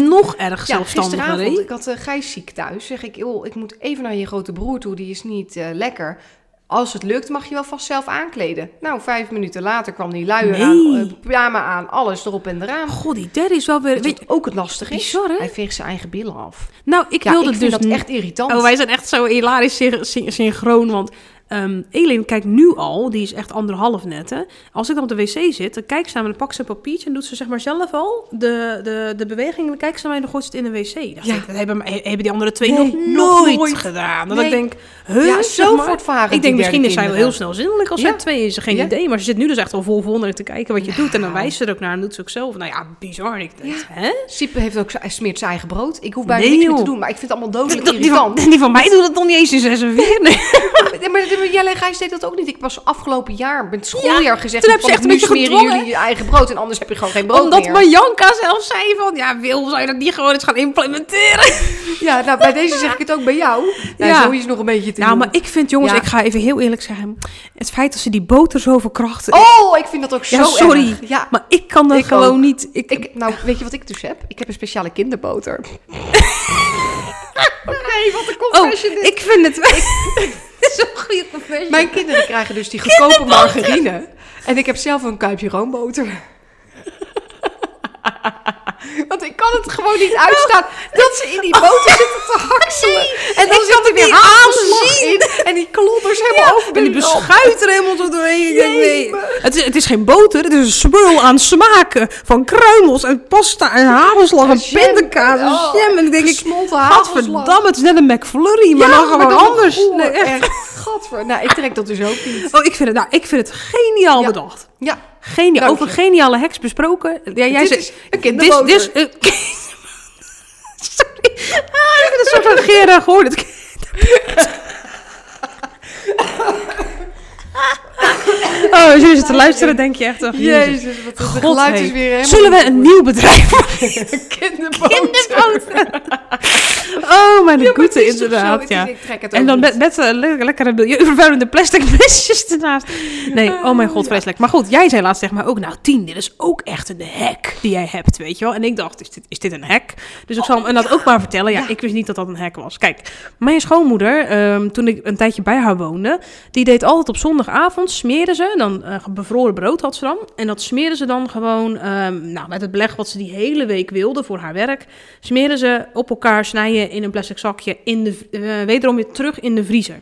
nog erg Ja, zelfstandiger. gisteravond, ik had uh, Gijs ziek thuis. Zeg ik, joh, ik moet even naar je grote broer toe, die is niet eh, lekker. Als het lukt, mag je wel vast zelf aankleden. Nou, vijf minuten later kwam die luier Nee. aan, eh, pyjama aan, alles erop en eraan. God, die derde is wel weer... Weet je, ook het lastige is, Bizar, hij veegt zijn eigen billen af. nou, ik Ja, wilde ik vind dus... dat echt irritant. Oh, wij zijn echt zo hilarisch sy- sy- synchroon, want... ehm Elin kijkt nu al, die is echt anderhalf net, hè. Als ik dan op de wc zit, dan kijkt ze naar me, dan pakt ze een papiertje... en doet ze zeg maar zelf al de, de, de beweging... en dan kijkt ze naar mij en dan gooit ze het in de wc. Dacht Ja. ik, dat hebben, hebben die andere twee Nee, nog nooit, nooit. gedaan. Dat Nee. ik denk, huh, ja, zo voortvarend. Ik denk, misschien is zij wel heel snel zinnelijk als Ja. zij twee is. Geen Ja. idee. Maar ze zit nu dus echt al vol wonderen te kijken wat je doet. En dan Nou. wijst ze er ook naar en doet ze ook zelf. Nou ja, bizar. Ik denk, hè? Heeft ook, hij smeert zijn eigen brood. Ik hoef bijna Nee, niks meer te doen, maar ik vind het allemaal dodelijk Die van, die van mij doet het nog niet eens in 46. Nee. Nee, maar maar Jelle en Gijs deed dat ook niet. Ik was afgelopen jaar, met schooljaar gezegd... toen heb ze echt een nu beetje smeren jullie je eigen brood en anders heb je gewoon geen brood Omdat meer. Marjanka zelf zei van... Ja, Wil, zou je dat niet gewoon eens gaan implementeren? Ja, nou, bij deze zeg ik het ook bij jou. Nou, Ja. Zo is nog een beetje te Nou, doen. maar ik vind, jongens, Ja. ik ga even heel eerlijk zeggen. Het feit dat ze die boter zo verkrachten... Oh, ik vind dat ook zo ja, sorry. erg. Ja, Maar ik kan dat Ik gewoon ook. niet. Ik, ik, nou, weet je wat ik dus heb? Ik heb een speciale kinderboter. Oké, wat een oh, confession dit. ik vind het... Dit een goede. Mijn kinderen krijgen dus die goedkope margarine. En ik heb zelf een kuipje roomboter. Want ik kan het gewoon niet uitstaan dat ze in die boter zitten te hakselen. en dan ik zit er het weer aanzien. in. En die klodders helemaal over En die beschuit er helemaal zo doorheen. Ik nee. Het, is, het is geen boter, het is een smul aan smaken. Van kruimels en pasta en hagelslag en pindakaas en Oh, jam. En dan denk ik, gadverdamme, het is net een McFlurry, maar dan gewoon anders. Nee, echt. echt. Gadver. Nou, ik trek dat dus ook niet. Oh, ik vind het, nou, ik vind het geniaal Ja. bedacht. Ja, Dank Over je. geniale heks besproken. Ja, jij Dit zei, is een kinderboter. Dit, dit is, sorry. Ah, ik vind het zo van Gera gehoord. Oh, als jullie zitten te luisteren, denk je echt... oh, Jezus. Jezus, wat het geluid is weer helemaal... Zullen we een nieuw bedrijf kinderboter? Kinderboter. Oh kleine Ja, maar inderdaad. ja. En dan met, met eh, le- lekkere milieuvervuilende plastic mesjes ernaast. Nee, oh mijn god, vreselijk. Maar goed, jij zei laatst tegen mij ook, nou tien, dit is ook echt een hack die jij hebt, weet je wel. En ik dacht, is dit, is dit een hack? Dus ik zal hem en dat ook maar vertellen. Ja, Ja. ik wist niet dat dat een hack was. Kijk, mijn schoonmoeder, ehm, toen ik een tijdje bij haar woonde, die deed altijd op zondagavond, smeren ze, dan eh, bevroren brood had ze dan. En dat smeren ze dan gewoon, ehm, nou, met het beleg wat ze die hele week wilde voor haar werk, smeren ze op elkaar, snijden in een plastic zakje, in de, eh, wederom weer terug in de vriezer.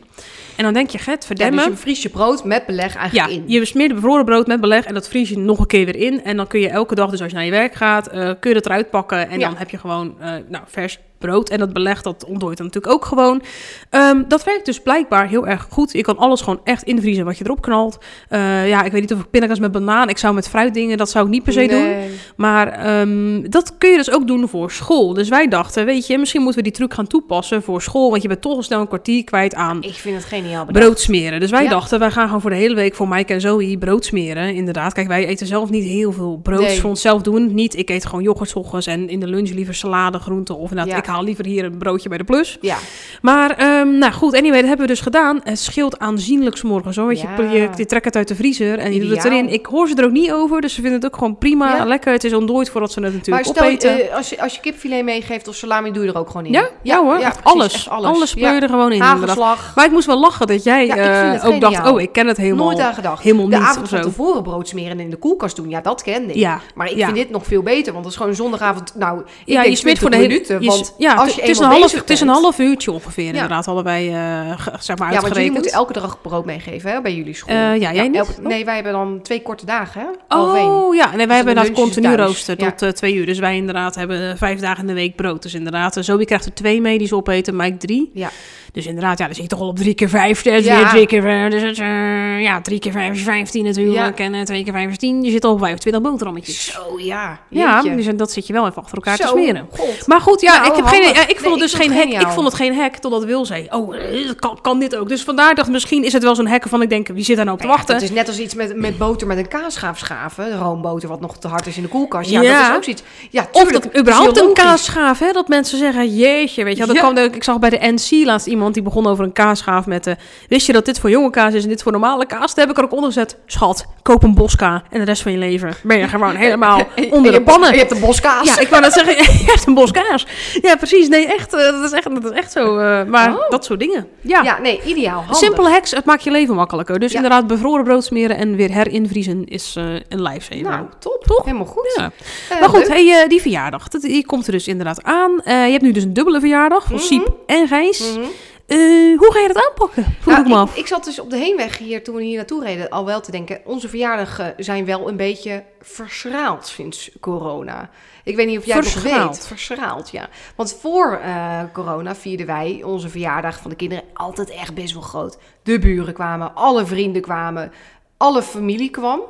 En dan denk je, Gert, Ja, verdemmen. dus je vries je brood met beleg Ja, eigenlijk in. je smeert bevroren brood met beleg en dat vries je nog een keer weer in. En dan kun je elke dag, dus als je naar je werk gaat, eh, kun je dat eruit pakken. En Ja. dan heb je gewoon nou, vers brood. En dat beleg, dat ontdooit dan natuurlijk ook gewoon. Ehm, dat werkt dus blijkbaar heel erg goed. Je kan alles gewoon echt invriezen wat je erop knalt. Eh, ja, ik weet niet of ik pindakaas met banaan, ik zou met fruitdingen, dat zou ik niet per se doen. Maar ehm, dat kun je dus ook doen voor school. Dus wij dachten, weet je, misschien moeten we die truc gaan toepassen voor school. Want je bent toch al snel een kwartier kwijt aan Ik vind het geniaal bedacht. brood smeren. Dus wij Ja. dachten, wij gaan gewoon voor de hele week voor Mike en Zoe brood smeren. Inderdaad, kijk, wij eten zelf niet heel veel brood Nee. voor onszelf doen. Niet, ik eet gewoon yoghurt ochtends en in de lunch liever salade, groenten. Of inderdaad, Ja. ik haal liever hier een broodje bij de plus. Ja, Maar, ehm, nou goed, anyway, dat hebben we dus gedaan. Het scheelt aanzienlijk hoor. Weet Ja. je, je, je trekt het uit de vriezer en je doet het erin. Ik hoor ze er ook niet over, dus ze vinden het ook gewoon prima, Ja. lekker. Het is ontdooid voordat ze het maar natuurlijk stel, opeten. eh, als, je, als je kipfilet meegeeft of salami, doe je er ook gewoon in. ja, ja, hoor, precies, alles. alles. alles. Je er gewoon in. Hagelslag. Maar ik moest wel lachen dat jij eh, het ook dacht, oh, ik ken het helemaal, Nooit aan gedacht. helemaal de niet avond of van zo. tevoren brood smeren en in de koelkast doen, ja, dat kende ik. Ja, Maar ik vind dit nog veel beter, want dat is gewoon zondagavond. Nou, ik Ja, denk je smeert voor de 20 hele minuten, je- want ja, als het- je het is een half, het is een half uurtje ongeveer inderdaad, allebei ge- zeg maar Ja, want jullie uitgerekend. moeten elke dag brood meegeven hè, bij jullie school. Eh, ja, jij niet? elke- nee, wij hebben dan twee korte dagen, hè? Oh ja, nee, wij de hebben is continu rooster tot eh, twee uur. Dus wij inderdaad hebben eh, vijf dagen in de week brood. Dus inderdaad, uh, Zoe krijgt er twee mee die ze opeten, Mike drie. Ja. Dus inderdaad, ja, dan zit je toch al op drie keer vijf. Dus Ja. drie keer vijf. Dus eh, ja, drie keer vijf is vijftien natuurlijk. En eh, twee keer vijf is tien. Je zit al op 25 boterhammetjes. Zo, ja. Ja, dus dat zit je wel even achter elkaar te smeren. God. Maar goed, ja, Nou, ik, heb handig. geen, ja, ik vond Nee, het dus geen het Ik vond het geen hack totdat Wil zei: Oh, eh, kan, kan dit ook? Dus vandaar dacht misschien is het wel zo'n hack van ik denk: wie zit daar nou op te Ja, wachten? Het is net als iets met, met boter met een kaasschaaf schaven. Roomboter wat nog te hard is in de koelkast. Ja, Ja. dat is ook zoiets. Ja, Of dat überhaupt een kaasschaaf, hè? Dat mensen zeggen, jeetje, weet je. Dat kwam, ik zag bij de NC laatst iemand die begon over een kaasschaaf met... eh, wist je dat dit voor jonge kaas is en dit voor normale kaas? Daar heb ik er ook onder gezet. Schat, koop een boska en de rest van je leven ben je gewoon helemaal onder de pannen. en Je hebt een boskaas. Ja, ik wou net zeggen, je hebt een bos kaas. Ja, precies. Nee, echt, eh, dat is echt, dat is echt zo. eh, maar Oh. dat soort dingen. Ja. Ja, nee, ideaal. Simpele hacks, het maakt je leven makkelijker. Dus Ja. inderdaad, bevroren brood smeren en weer herinvriezen is een lifesaver. Nou, top. Toch? Helemaal goed. Ja. Maar goed, hey, die verjaardag, dat, die komt er dus inderdaad aan. Je hebt nu dus een dubbele verjaardag van Mhm. Siep en Gijs. Mhm. Eh, hoe ga je dat aanpakken? Vroeg Nou, ik me af. ik, zat dus op de heenweg hier, toen we hier naartoe reden, al wel te denken... onze verjaardagen zijn wel een beetje verschraald sinds corona. Ik weet niet of jij het Verschraald? weet. Verschraald, ja. Want voor eh, corona vierden wij onze verjaardag van de kinderen altijd echt best wel groot. De buren kwamen, alle vrienden kwamen, alle familie kwam.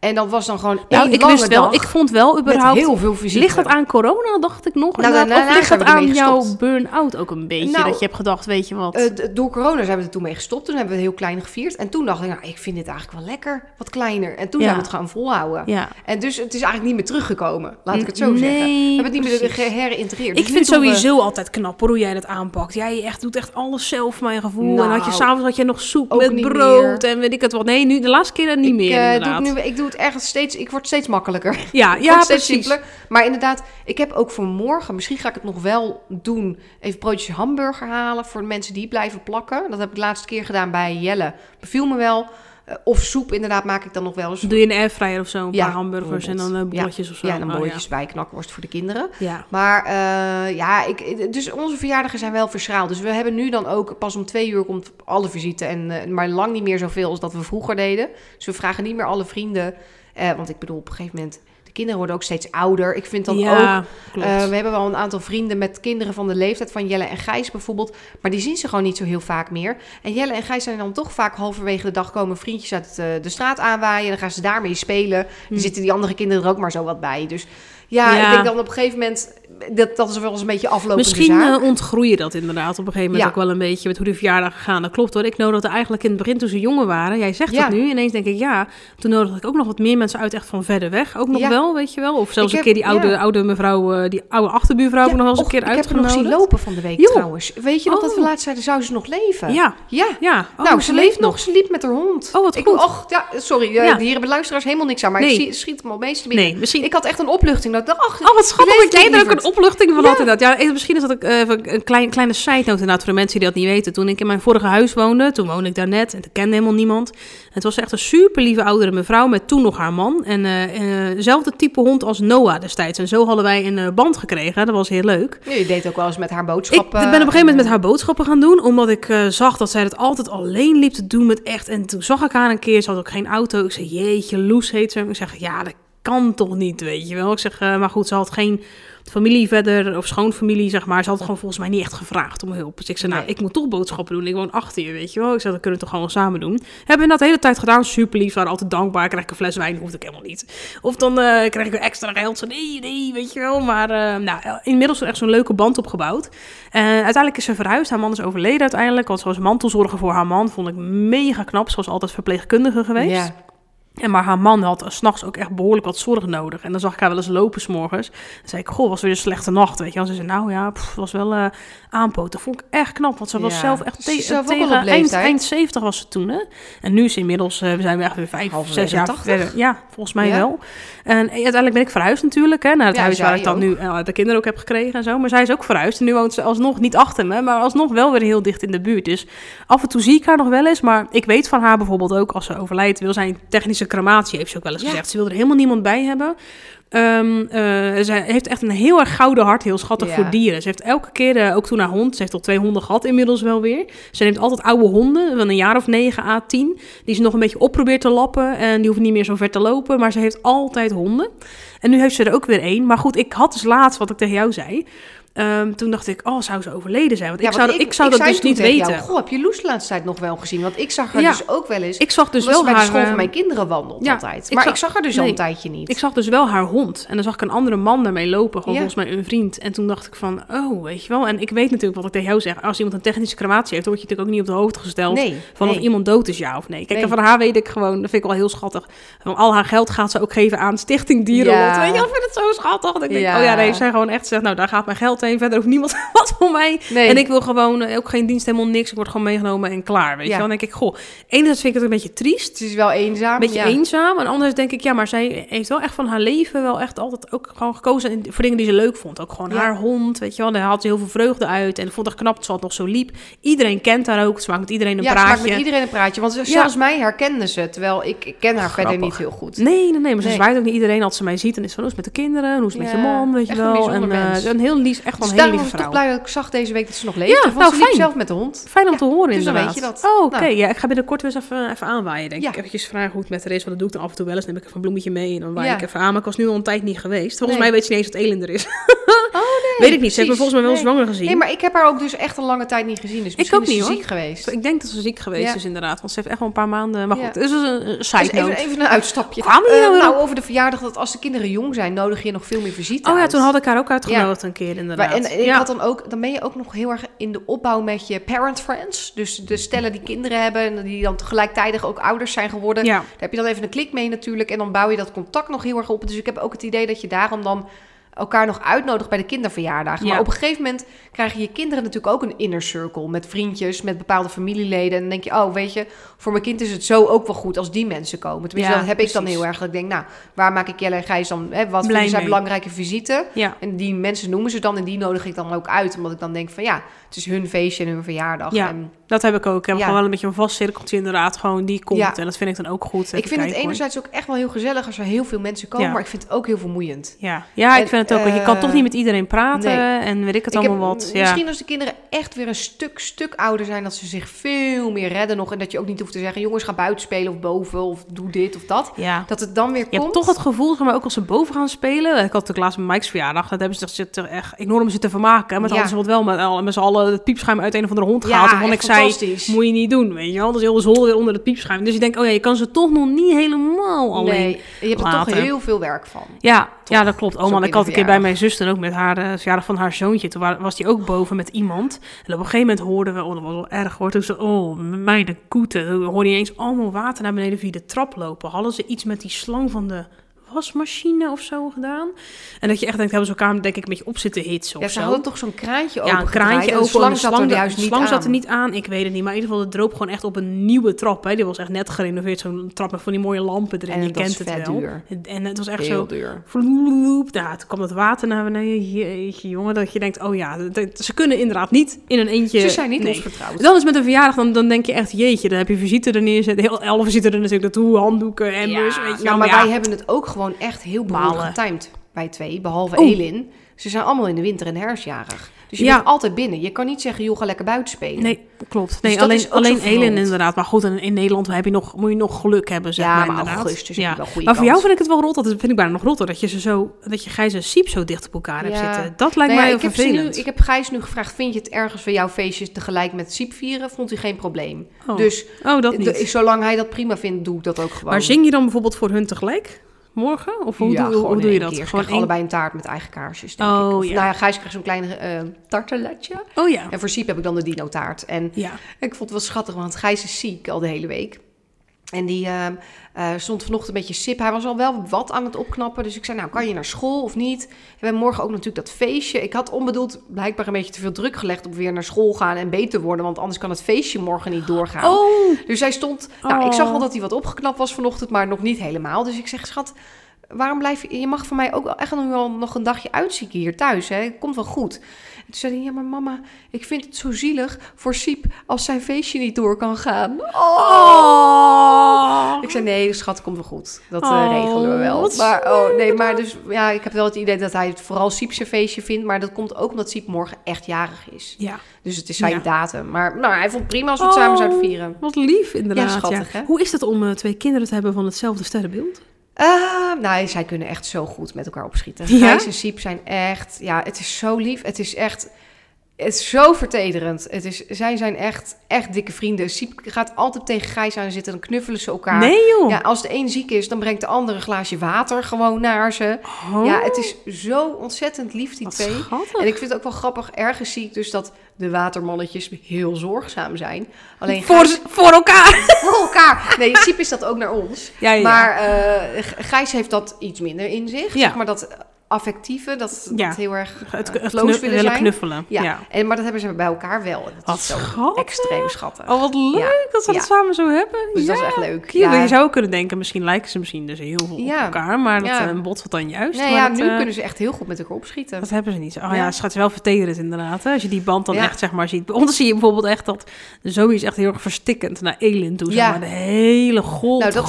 En dat was dan gewoon Nou, één ik lange wist wel, dag ik vond wel überhaupt... heel veel visite. Ligt het aan corona, dacht ik nog? Nou, daarna of ligt we aan jouw burn-out ook een beetje? Nou, dat je hebt gedacht, weet je wat? Eh, door corona zijn we er toen mee gestopt. Toen hebben we het heel klein gevierd. En toen dacht ik, nou, ik vind dit eigenlijk wel lekker, wat kleiner. En toen Ja. zijn we het gaan volhouden. ja. En dus het is eigenlijk niet meer teruggekomen, laat ik het zo Nee, zeggen. We hebben het niet meer precies. geherintegreerd. Ik Dus vind we- sowieso altijd knap hoor, hoe jij dat aanpakt. Jij echt, doet echt alles zelf, mijn gevoel. en had je Nou, s'avonds had je nog soep met brood en weet ik het wat. Nee, nu de laatste keer niet ik, meer eh, doe nu, ik doe het echt steeds, ik word steeds makkelijker. Ja, ja steeds precies. simpeler. Maar inderdaad, ik heb ook voor morgen, misschien ga ik het nog wel doen, even broodjes hamburger halen voor de mensen die blijven plakken. Dat heb ik de laatste keer gedaan bij Jelle. Beviel me wel. Eh, of soep inderdaad maak ik dan nog wel eens. Doe je een airfryer of zo, een Ja, paar hamburgers en dan uh, bijvoorbeeld. bolletjes of zo. Ja, en dan Oh, bolletjes bij knakworst voor de kinderen. Ja. Maar eh, ja, ik, dus onze verjaardagen zijn wel verschraald. Dus we hebben nu dan ook pas om twee uur komt alle visite. En, eh, maar lang niet meer zoveel als dat we vroeger deden. Dus we vragen niet meer alle vrienden. eh, want ik bedoel, op een gegeven moment, kinderen worden ook steeds ouder. Ik vind dan ja, ook, eh, we hebben wel een aantal vrienden met kinderen van de leeftijd van Jelle en Gijs bijvoorbeeld. Maar die zien ze gewoon niet zo heel vaak meer. En Jelle en Gijs zijn dan toch vaak halverwege de dag komen vriendjes uit eh, de straat aanwaaien. Dan gaan ze daarmee spelen. Dan Hm. zitten die andere kinderen er ook maar zo wat bij. Dus ja, Ja. ik denk dan op een gegeven moment dat, dat is wel eens een beetje aflopende Misschien zaak. eh, ontgroei je dat inderdaad op een gegeven moment Ja. ook wel een beetje met hoe de verjaardag gegaan. Dat klopt hoor. Ik nodigde eigenlijk in het begin toen ze jonger waren. Jij zegt Ja. dat nu. Ineens denk ik ja. Toen nodigde ik ook nog wat meer mensen uit echt van verder weg. Ook nog Ja. wel, weet je wel. Of zelfs Ik een keer die oude, oude mevrouw, eh, die oude achterbuurvrouw ik nog wel eens een och, keer ik heb nog zien lopen van de week trouwens. Weet je nog dat we Oh. laatst zeiden, zou ze nog leven? Ja, Ja. ja. Oh, nou, ze leeft nog. Ze liep met haar hond. Oh, wat ik, goed. Och, ja, sorry, eh, Ja. hier hebben luisteraars helemaal niks aan. Maar Nee. ik zie, schiet hem al meestal binnen. Nee, misschien... Ik had echt een opluchting. Dat ik dacht, ach, Oh, wat schattig er ook een opluchting van had inderdaad. Ja, eh, misschien is dat ook eh, even een klein, kleine side note inderdaad voor de mensen die dat niet weten. Toen ik in mijn vorige huis woonde, toen woonde ik daar net en ik kende helemaal niemand. Het was echt een super lieve oudere mevrouw met toen nog haar man. En zelfde type hond als Noah destijds. En zo hadden wij een band gekregen. Dat was heel leuk. Ja, je deed ook wel eens met haar Ik boodschappen. ben op een gegeven moment met haar boodschappen gaan doen, omdat ik zag dat zij het altijd alleen liep te doen met echt. En toen zag ik haar een keer, ze had ook geen auto. Ik zei, jeetje, Loes heet ze. Ik zeg, ja, dat kan toch niet, weet je wel. Ik zeg, maar goed, ze had geen familie verder, of schoonfamilie, zeg maar. Ze had gewoon volgens mij niet echt gevraagd om hulp. Dus ik zei, nou, Nee. ik moet toch boodschappen doen. Ik woon achter je, weet je wel. Ik zei, dat kunnen we toch gewoon samen doen. Hebben we dat de hele tijd gedaan, super lief. waren altijd dankbaar. Krijg ik een fles wijn, hoefde ik helemaal niet. Of dan eh, krijg ik weer extra geld. Zo, nee, nee, weet je wel. Maar eh, nou, inmiddels echt zo'n leuke band opgebouwd. En uiteindelijk is ze verhuisd. Haar man is overleden uiteindelijk. Want ze was mantelzorger voor haar man. Vond ik mega knap. Ze was altijd verpleegkundige geweest. Ja. En maar haar man had s'nachts ook echt behoorlijk wat zorg nodig. En dan zag ik haar wel eens lopen s'morgens. Dan zei ik, goh, was weer een slechte nacht, weet je wel. Ze zei, nou ja, pff, was wel eh aanpoten. Vond ik echt knap, want ze was Ja. zelf echt te- zelf tegen eind, eind 70 was ze toen, hè. En nu is ze inmiddels, eh, we zijn weer echt weer vijf, Halverwege zes jaar 80? verder. Ja, volgens mij Ja. wel. En uiteindelijk ben ik verhuisd natuurlijk, hè, naar het Ja, huis waar ik dan ook. nu eh, de kinderen ook heb gekregen en zo. Maar zij is ook verhuisd en nu woont ze alsnog niet achter me, maar alsnog wel weer heel dicht in de buurt. Dus af en toe zie ik haar nog wel eens, maar ik weet van haar bijvoorbeeld ook, als ze overlijdt, wil zij een technische crematie, heeft ze ook wel eens Ja. gezegd. Ze wil er helemaal niemand bij hebben. Ehm eh, ze heeft echt een heel erg gouden hart, heel schattig Ja. voor dieren. Ze heeft elke keer, eh, ook toen haar hond, ze heeft al twee honden gehad inmiddels wel weer. Ze neemt altijd oude honden, van een jaar of 9 à 10, die ze nog een beetje op probeert te lappen. En die hoeven niet meer zo ver te lopen, maar ze heeft altijd honden. En nu heeft ze er ook weer één. Maar goed, ik had dus laatst, wat ik tegen jou zei, ehm, toen dacht ik, oh, zou ze overleden zijn? Want Ja, ik want zou, ik, zou ik dat dus niet weten. jou, Goh, heb je Loes de laatste tijd nog wel gezien? Want ik zag haar Ja. dus ook wel eens. Ik zag dus wel bij haar... de school van eh, mijn kinderen wandelt ja, altijd. ik Maar zag- ik zag haar dus al een tijdje niet. Ik zag dus wel haar hond. En dan zag ik een andere man daarmee lopen. Gewoon volgens mij een vriend. En toen dacht ik van, oh, weet je wel. En ik weet natuurlijk wat ik tegen jou zeg. Als iemand een technische crematie heeft, dan word je natuurlijk ook niet op de hoogte gesteld. nee, Van nee. of iemand dood is, ja of nee. Kijk, en van haar weet ik gewoon, dat vind ik wel heel schattig. Van al haar geld gaat ze ook geven aan Stichting Dierenlot. Ja. Weet je, ik vind het zo schattig. Denk, oh ja, nee, zij gewoon echt zegt, nou, daar gaat mijn geld heen. Verder hoeft niemand wat voor mij. Nee. En ik wil gewoon eh, ook geen dienst, helemaal niks. Ik word gewoon meegenomen en klaar, weet Ja. je wel. Dan denk ik, goh, enerzijds vind ik het een beetje triest. Het is wel eenzaam. Een beetje ja. eenzaam. En anders denk ik, ja, maar zij heeft wel echt van haar leven wel echt altijd ook gewoon gekozen voor dingen die ze leuk vond. Ook gewoon Ja. haar hond, weet je wel. Daar had ze heel veel vreugde uit. En vond het knap dat ze het nog zo liep. Iedereen kent haar ook. Ze maakt met iedereen een ja, ze maakt praatje. met iedereen een praatje. Want zelfs mij herkende ze, terwijl ik, ik ken haar verder niet heel goed. Nee, nee, nee. Maar ze Nee. zwaait ook niet iedereen als ze mij ziet. En is van, hoe is met de kinderen? Hoe is het met je Ja, man? Weet je wel. en mens. een heel lief, echt wel Dus een hele lieve ik blij dat ik zag deze week dat ze nog leeft. Ja, nou, ze fijn. zelf met de hond. Fijn om Ja, te horen dus dan inderdaad. weet je dat. Oh, oké. Nou. Ja, ik ga binnenkort weer eens even, even aanwaaien, denk Ja. ik. Eventjes vragen hoe het met haar is. Want dat doe ik dan af en toe wel eens. Dan neem ik even een bloemetje mee en dan waai ik even aan. Maar ik was nu al een tijd niet geweest. Volgens Nee. mij weet ze niet eens wat Elinder is. Oh Weet ik niet. Ze heeft me volgens mij wel Nee. zwanger gezien. Nee, maar ik heb haar ook dus echt een lange tijd niet gezien. Dus misschien ook is ze niet, hoor. ziek geweest. Ik denk dat ze ziek geweest is inderdaad. Want ze heeft echt wel een paar maanden... Maar goed, het is een, een Dus side even, een uitstapje. Eh, nou nou, over de verjaardag, dat als de kinderen jong zijn, nodig je nog veel meer visite Oh ja, toen had ik haar ook uitgenodigd een keer inderdaad. Maar, en en ik ja. had dan ook, dan ben je ook nog heel erg in de opbouw met je parent friends. Dus de stellen die kinderen hebben en die dan tegelijkertijd ook ouders zijn geworden. ja. Daar heb je dan even een klik mee natuurlijk. En dan bouw je dat contact nog heel erg op. Dus ik heb ook het idee dat je daarom dan elkaar nog uitnodigt bij de kinderverjaardagen. Ja. Maar op een gegeven moment krijgen je kinderen natuurlijk ook een inner circle. Met vriendjes, met bepaalde familieleden. En dan denk je, oh weet je, voor mijn kind is het zo ook wel goed als die mensen komen. Tenminste, Ja, dat heb ik dan heel erg. Dat ik denk, nou, waar maak ik Jelle en Gijs dan... Hè, wat Blij vinden zij mee. belangrijke visite? ja. En die mensen noemen ze dan en die nodig ik dan ook uit. Omdat ik dan denk van ja, het is hun feestje en hun verjaardag. Ja. En Dat heb ik ook. Ik heb Ja. gewoon wel een beetje een vast cirkeltje inderdaad. Gewoon die komt. Ja. En dat vind ik dan ook goed. Ik vind het hoor. enerzijds ook echt wel heel gezellig als er heel veel mensen komen. Ja. Maar ik vind het ook heel vermoeiend. Ja, ja ik En, vind het ook. want je kan eh, toch niet met iedereen praten. nee. En weet ik het Ik heb, allemaal wat. Ja. Misschien als de kinderen echt weer een stuk, stuk ouder zijn... dat ze zich veel meer redden nog. En dat je ook niet hoeft te zeggen... jongens, ga buiten spelen of boven of doe dit of dat. ja. Dat het dan weer Je hebt komt. toch het gevoel, maar ook als ze boven gaan spelen. Ik had natuurlijk laatst met Mike's verjaardag. Dat hebben ze zich echt enorm zitten vermaken. Met alles wat wel met, al- met z'n allen het piepschuim uit een of andere hond Ja, gehaald. waarvan ik zei, moet je niet doen, weet je wel. Dus heel de zolder weer onder het piepschuim. Dus ik denk, oh ja, je kan ze toch nog niet helemaal alleen. Nee, je hebt er toch heel veel werk van. Ja, ja, dat klopt. Oh man, ik had een keer bij mijn zuster ook met haar eh, verjaardag van haar zoontje. Toen wa- was die ook boven met iemand. En op een gegeven moment hoorden we, oh dat was wel erg hoor. Toen ze, oh mijn koeten. Toen hoorde je eens allemaal water naar beneden via de trap lopen. Hadden ze iets met die slang van de wasmachine of zo gedaan? En dat je echt denkt, hebben ze elkaar denk ik een beetje op zitten hitsen Ja, of ze zo. hadden toch zo'n kraantje open Ja, een kraantje en open. Slang en zat er juist niet slang aan. zat er niet aan. Ik weet het niet. Maar in ieder geval, het droop gewoon echt op een nieuwe trap. Hè. Die was echt net gerenoveerd. Zo'n trap met van die mooie lampen erin. En je kent het wel. duur. En het was echt Heel zo... duur. Vloep. Nou, toen kwam het water naar beneden. Jeetje, jongen. Dat je denkt, oh ja, ze kunnen inderdaad niet in een eentje... Ze zijn niet Nee. ons vertrouwd. Dan is met een verjaardag, dan, dan denk je echt, jeetje, dan heb je visite er neerzetten. Heel alle visite er natuurlijk naartoe, handdoeken, emmers, weet je wel. nou, maar ja. wij hebben het ook gewoon echt heel behoorlijk getimed. Wij twee, behalve. Elin. Ze zijn allemaal in de winter en herfstjarig. Dus je Ja. bent altijd binnen. Je kan niet zeggen, joh, ga lekker buiten spelen. Nee, klopt. Nee, Dus dat alleen, alleen Elin inderdaad. Maar goed, in, in Nederland heb je nog, moet je nog geluk hebben, zeg Ja, maar, maar augustus je wel goede Maar voor jou vind ik het wel rot. Dat vind ik bijna nog rotter. Dat je, ze zo, dat je Gijs en Siep zo dicht op elkaar hebt Ja. zitten. Dat lijkt Nou ja, mij ik, heb nu, ik heb Gijs nu gevraagd, vind je het ergens voor jouw feestje tegelijk met Siep vieren? Vond hij geen probleem. oh. Dus oh, dat niet. zolang hij dat prima vindt, doe ik dat ook gewoon. Maar zing je dan bijvoorbeeld voor hun tegelijk? Morgen? Of hoe, ja, doe, hoe doe je dat? keer. Gewoon één- allebei een taart met eigen kaarsjes, denk Oh, ik. Of, ja. Nou ja, Gijs krijgt zo'n klein eh tarteletje. Oh ja. En voor Siep heb ik dan de dino taart. En Ja. ik vond het wel schattig, want Gijs is ziek al de hele week. En die ehm, eh, stond vanochtend een beetje sip. Hij was al wel wat aan het opknappen. Dus ik zei, nou, kan je naar school of niet? We hebben morgen ook natuurlijk dat feestje. Ik had onbedoeld blijkbaar een beetje te veel druk gelegd... op weer naar school gaan en beter worden. Want anders kan het feestje morgen niet doorgaan. Oh, Dus hij stond... Nou, ik zag Oh. wel dat hij wat opgeknapt was vanochtend, maar nog niet helemaal. Dus ik zeg, schat, waarom blijf je... Je mag voor mij ook wel echt nog wel nog een dagje uitzieken hier thuis, hè? Komt wel goed. En toen zei hij, ja, maar mama, ik vind het zo zielig voor Siep... als zijn feestje niet door kan gaan. Oh. Ik zei, nee, schat, komt wel goed. Dat eh, Oh, regelen we wel. Maar, oh, nee, maar dus, ja, ik heb wel het idee dat hij het vooral Siep zijn feestje vindt. Maar dat komt ook omdat Siep morgen echt jarig is. Ja, Dus het is zijn Ja. datum. Maar nou, hij vond prima als we het Oh. samen zouden vieren. wat lief inderdaad. Ja, schattig, hè? Hoe is het om eh, twee kinderen te hebben van hetzelfde sterrenbeeld? Eh, nou, zij kunnen echt zo goed met elkaar opschieten. Ja? Gijs en Siep zijn echt... Ja, het is zo lief. Het is echt... Het is zo vertederend. Het is, zij zijn echt, echt dikke vrienden. Siep gaat altijd tegen Gijs aan zitten. Dan knuffelen ze elkaar. Nee joh. Ja, als de een ziek is, dan brengt de ander een glaasje water gewoon naar ze. Oh, Ja, het is zo ontzettend lief, die wat twee. schattig. En ik vind het ook wel grappig. Ergens zie ik dus dat de watermannetjes heel zorgzaam zijn. Alleen voor, Gijs, voor elkaar. voor elkaar. Nee, Siep is dat ook naar ons. Ja, ja. Maar G- Gijs heeft dat iets minder in zich. Zeg maar dat affectieve, dat, Ja. dat heel erg het, eh, het close knu- willen zijn. knuffelen. Ja. Ja. En, maar dat hebben ze bij elkaar wel. En dat Wat is zo schattig. extreem schattig. Oh, wat leuk dat ze dat Ja. samen zo hebben. Dus ja. dat is echt leuk. Ja. Je zou kunnen denken, misschien lijken ze misschien dus heel veel Ja. op elkaar, maar dat Ja. eh, botst dan juist. Nee, maar ja, dat, nu eh, kunnen ze echt heel goed met elkaar opschieten. Dat hebben ze niet. Oh ja, Ja. het gaat wel vertederend inderdaad. Hè? Als je die band dan Ja. echt zeg maar ziet. Bij ons zie je bijvoorbeeld echt dat Zoe is echt heel erg verstikkend naar Elin toe. Zeg Ja. maar de hele nou, dat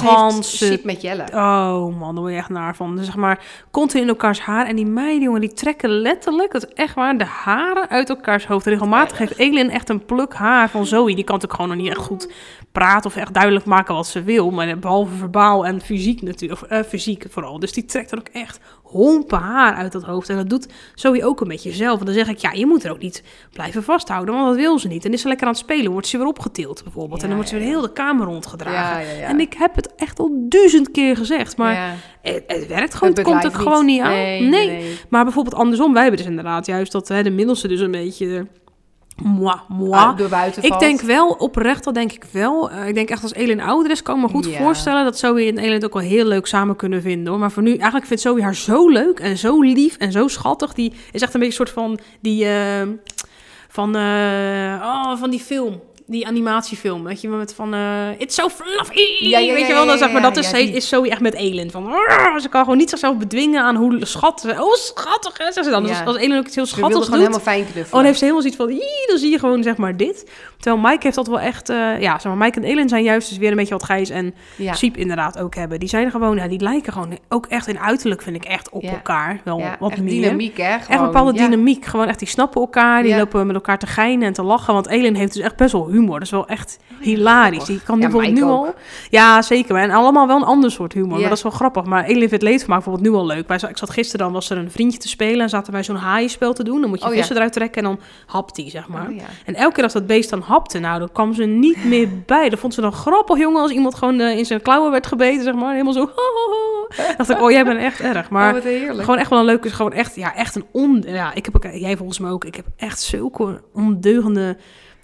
heeft met Jelle. Oh man, daar word je echt naar van. Dus zeg maar, continu in elkaars haar. En die meiden, jongen, die trekken letterlijk, dat is echt waar, de haren uit elkaars hoofd. Regelmatig heeft Elin echt een pluk haar van Zoe. Die kan natuurlijk gewoon nog niet echt goed praten of echt duidelijk maken wat ze wil. Maar behalve verbaal en fysiek natuurlijk, of eh, fysiek vooral. Dus die trekt er ook echt hompen haar uit dat hoofd. En dat doet Zoe ook een beetje zelf. En dan zeg ik, ja, je moet er ook niet blijven vasthouden, want dat wil ze niet. En is ze lekker aan het spelen, wordt ze weer opgetild bijvoorbeeld. Ja, en dan wordt ze weer heel de kamer rondgedragen. Ja, ja, ja. En ik heb het echt al duizend keer gezegd, maar het, het werkt gewoon, het, Het komt er gewoon niet aan. Nee, Nee, nee, nee. Maar bijvoorbeeld andersom, wij hebben dus inderdaad juist dat hè, de middelste dus een beetje... Moi, moi. Ik denk wel, oprecht, dat denk ik wel. Eh, ik denk echt als Elin ouder is, kan ik me goed voorstellen dat Zoe en Elin het ook wel heel leuk samen kunnen vinden. Hoor. Maar voor nu, eigenlijk vindt Zoe haar zo leuk en zo lief en zo schattig. Die is echt een beetje een soort van die, eh, van, eh, oh, van die film. Die animatiefilm, weet je, met van uh, It's so fluffy, Ja, ja, weet je wel, dan zeg maar, dat is, die- is Zoe echt met Elin. Van, ze kan gewoon niet zichzelf bedwingen aan hoe schattig, oh schattig hè, ze dan. Dus als Elin ook iets heel schattigs gewoon doet, helemaal fijn knuffelen. Oh, dan heeft ze helemaal zoiets van, "Ii", dan zie je gewoon zeg maar dit. Terwijl Mike heeft dat wel echt, eh, ja, zeg maar, Mike en Ellen zijn juist dus weer een beetje wat Gijs en ja. Siep inderdaad ook hebben. Die zijn gewoon, ja, die lijken gewoon ook echt in uiterlijk vind ik echt op elkaar. Wel ja, wat echt meer. dynamiek, hè? Echt een bepaalde dynamiek. Gewoon echt, die snappen elkaar. Die lopen met elkaar te geinen en te lachen. Want Elin heeft dus echt best wel humor. Dat is wel echt hilarisch. Die kan Ja, bijvoorbeeld nu al... Ja, zeker. En allemaal wel een ander soort humor. Maar dat is wel grappig. Maar Elif het leed maakt bijvoorbeeld nu al leuk. Wij, ik zat gisteren, dan was er een vriendje te spelen... en zaten wij zo'n haaienspel te doen. Dan moet je Oh, ja. vissen eruit trekken en dan hapt die, zeg maar. Oh, ja. En elke keer als dat beest dan hapte, nou, dan kwam ze niet meer bij. Dat vond ze dan grappig, jongen, als iemand gewoon eh, in zijn klauwen werd gebeten, zeg maar. Helemaal zo. dacht ik, oh, jij bent echt erg. Maar oh, gewoon echt wel een leuke, gewoon echt, ja, echt een on... Ja, ik heb ook, jij volgens mij ook, ik heb echt zulke ondeugende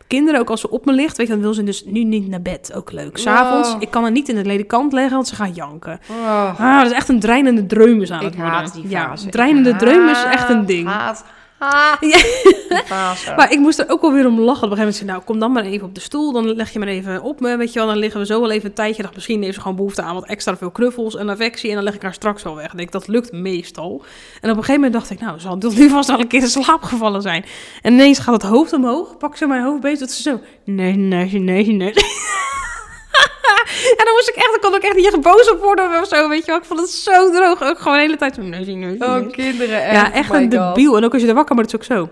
kinderen. Ook als ze op me ligt, weet je, dan wil ze dus nu niet naar bed. Ook leuk. S'avonds, Wow. ik kan haar niet in het ledikant leggen, want ze gaat janken. Oh, Ah, dat is echt een dreinende dreumes aan ik het worden. haat die fase. Ja, dreinende Ik dreum is echt een ding. Haat, haat Ja. Maar ik moest er ook wel weer om lachen. Op een gegeven moment zei nou, kom dan maar even op de stoel. Dan leg je maar even op me, weet je wel. Dan liggen we zo wel even een tijdje. Dacht, misschien heeft ze gewoon behoefte aan wat extra veel knuffels en affectie. En dan leg ik haar straks wel weg. Ik denk, dat lukt meestal. En op een gegeven moment dacht ik, nou, zal dit nu vast wel een keer in slaap gevallen zijn. En ineens gaat het hoofd omhoog. Pak ze mijn hoofd bezig. Dat ze zo, nee, nee, nee, nee. En dan moest ik echt, dan kon ik echt niet echt boos op worden of zo, weet je wel. Ik vond het zo droog. Ook gewoon de hele tijd zo, nee, nee, nee. Oh, kinderen, echt. Ja, echt my een God. debiel. En ook als je er wakker wordt, is het ook zo.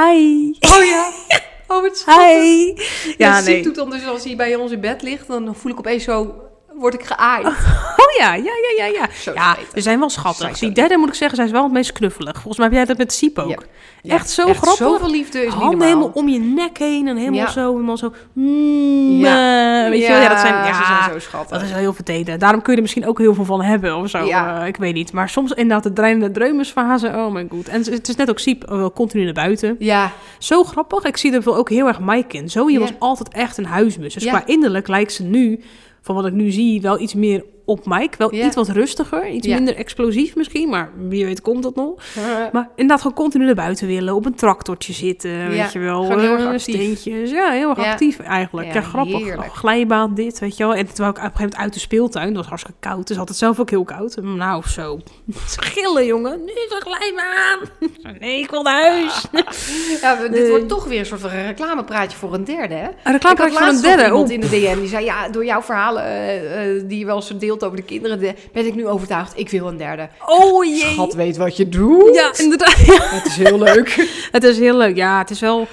Hi. Oh ja. Oh, schattig. Hi. Ja, Ja, nee. doet dus als hij bij ons in bed ligt, dan voel ik opeens zo, word ik geaaid. Oh ja, ja, ja, ja, ja. Zo Ja, ze zijn wel schattig. zo Die derde moet ik zeggen, zij is wel het meest knuffelig. Volgens mij heb jij dat met Siep ook. Ja. Echt zo echt grappig. Zoveel liefde is Handen helemaal om je nek heen en helemaal Ja. zo, helemaal zo. Mm, Ja. eh, weet je wel? Ja, dat zijn, ja, ze zijn zo schattig. dat is wel heel vertederd. Daarom kun je er misschien ook heel veel van hebben of zo. Eh, ik weet niet. Maar soms inderdaad de dreinende dreumesfase. Oh mijn god. En het is net ook Siep, eh, continu naar buiten. Ja, Zo grappig. Ik zie er wel ook heel erg Mike in. Zoe was altijd echt een huismus. Dus qua innerlijk lijkt ze nu, van wat ik nu zie, wel iets meer op Mike. Wel Ja. iets wat rustiger. Iets Ja. minder explosief misschien. Maar wie weet komt dat nog. Maar inderdaad gewoon continu naar buiten willen. Op een tractortje zitten. weet je wel. gewoon heel erg eh, actief. steentjes. Ja, heel erg actief eigenlijk. Ja, grappig. glijbaan dit, weet je wel. En terwijl ik op een gegeven moment uit de speeltuin. Dat was hartstikke koud. Dus had het zelf ook heel koud. Nou, zo. Schillen, jongen. Nu is glijbaan. Nee, ik wil naar huis. ja dit Nee. wordt toch weer een soort van reclamepraatje voor een derde, hè? Een Ik had reclame voor een derde. iemand Oh. in de DM die zei, ja, door jouw verhalen eh, eh, die je wel eens deelt over de kinderen, de- ben ik nu overtuigd, ik wil een derde. Oh jee. Schat weet wat je doet. Ja, inderdaad. Ja, Het is heel leuk. het is heel leuk. Ja, het is wel...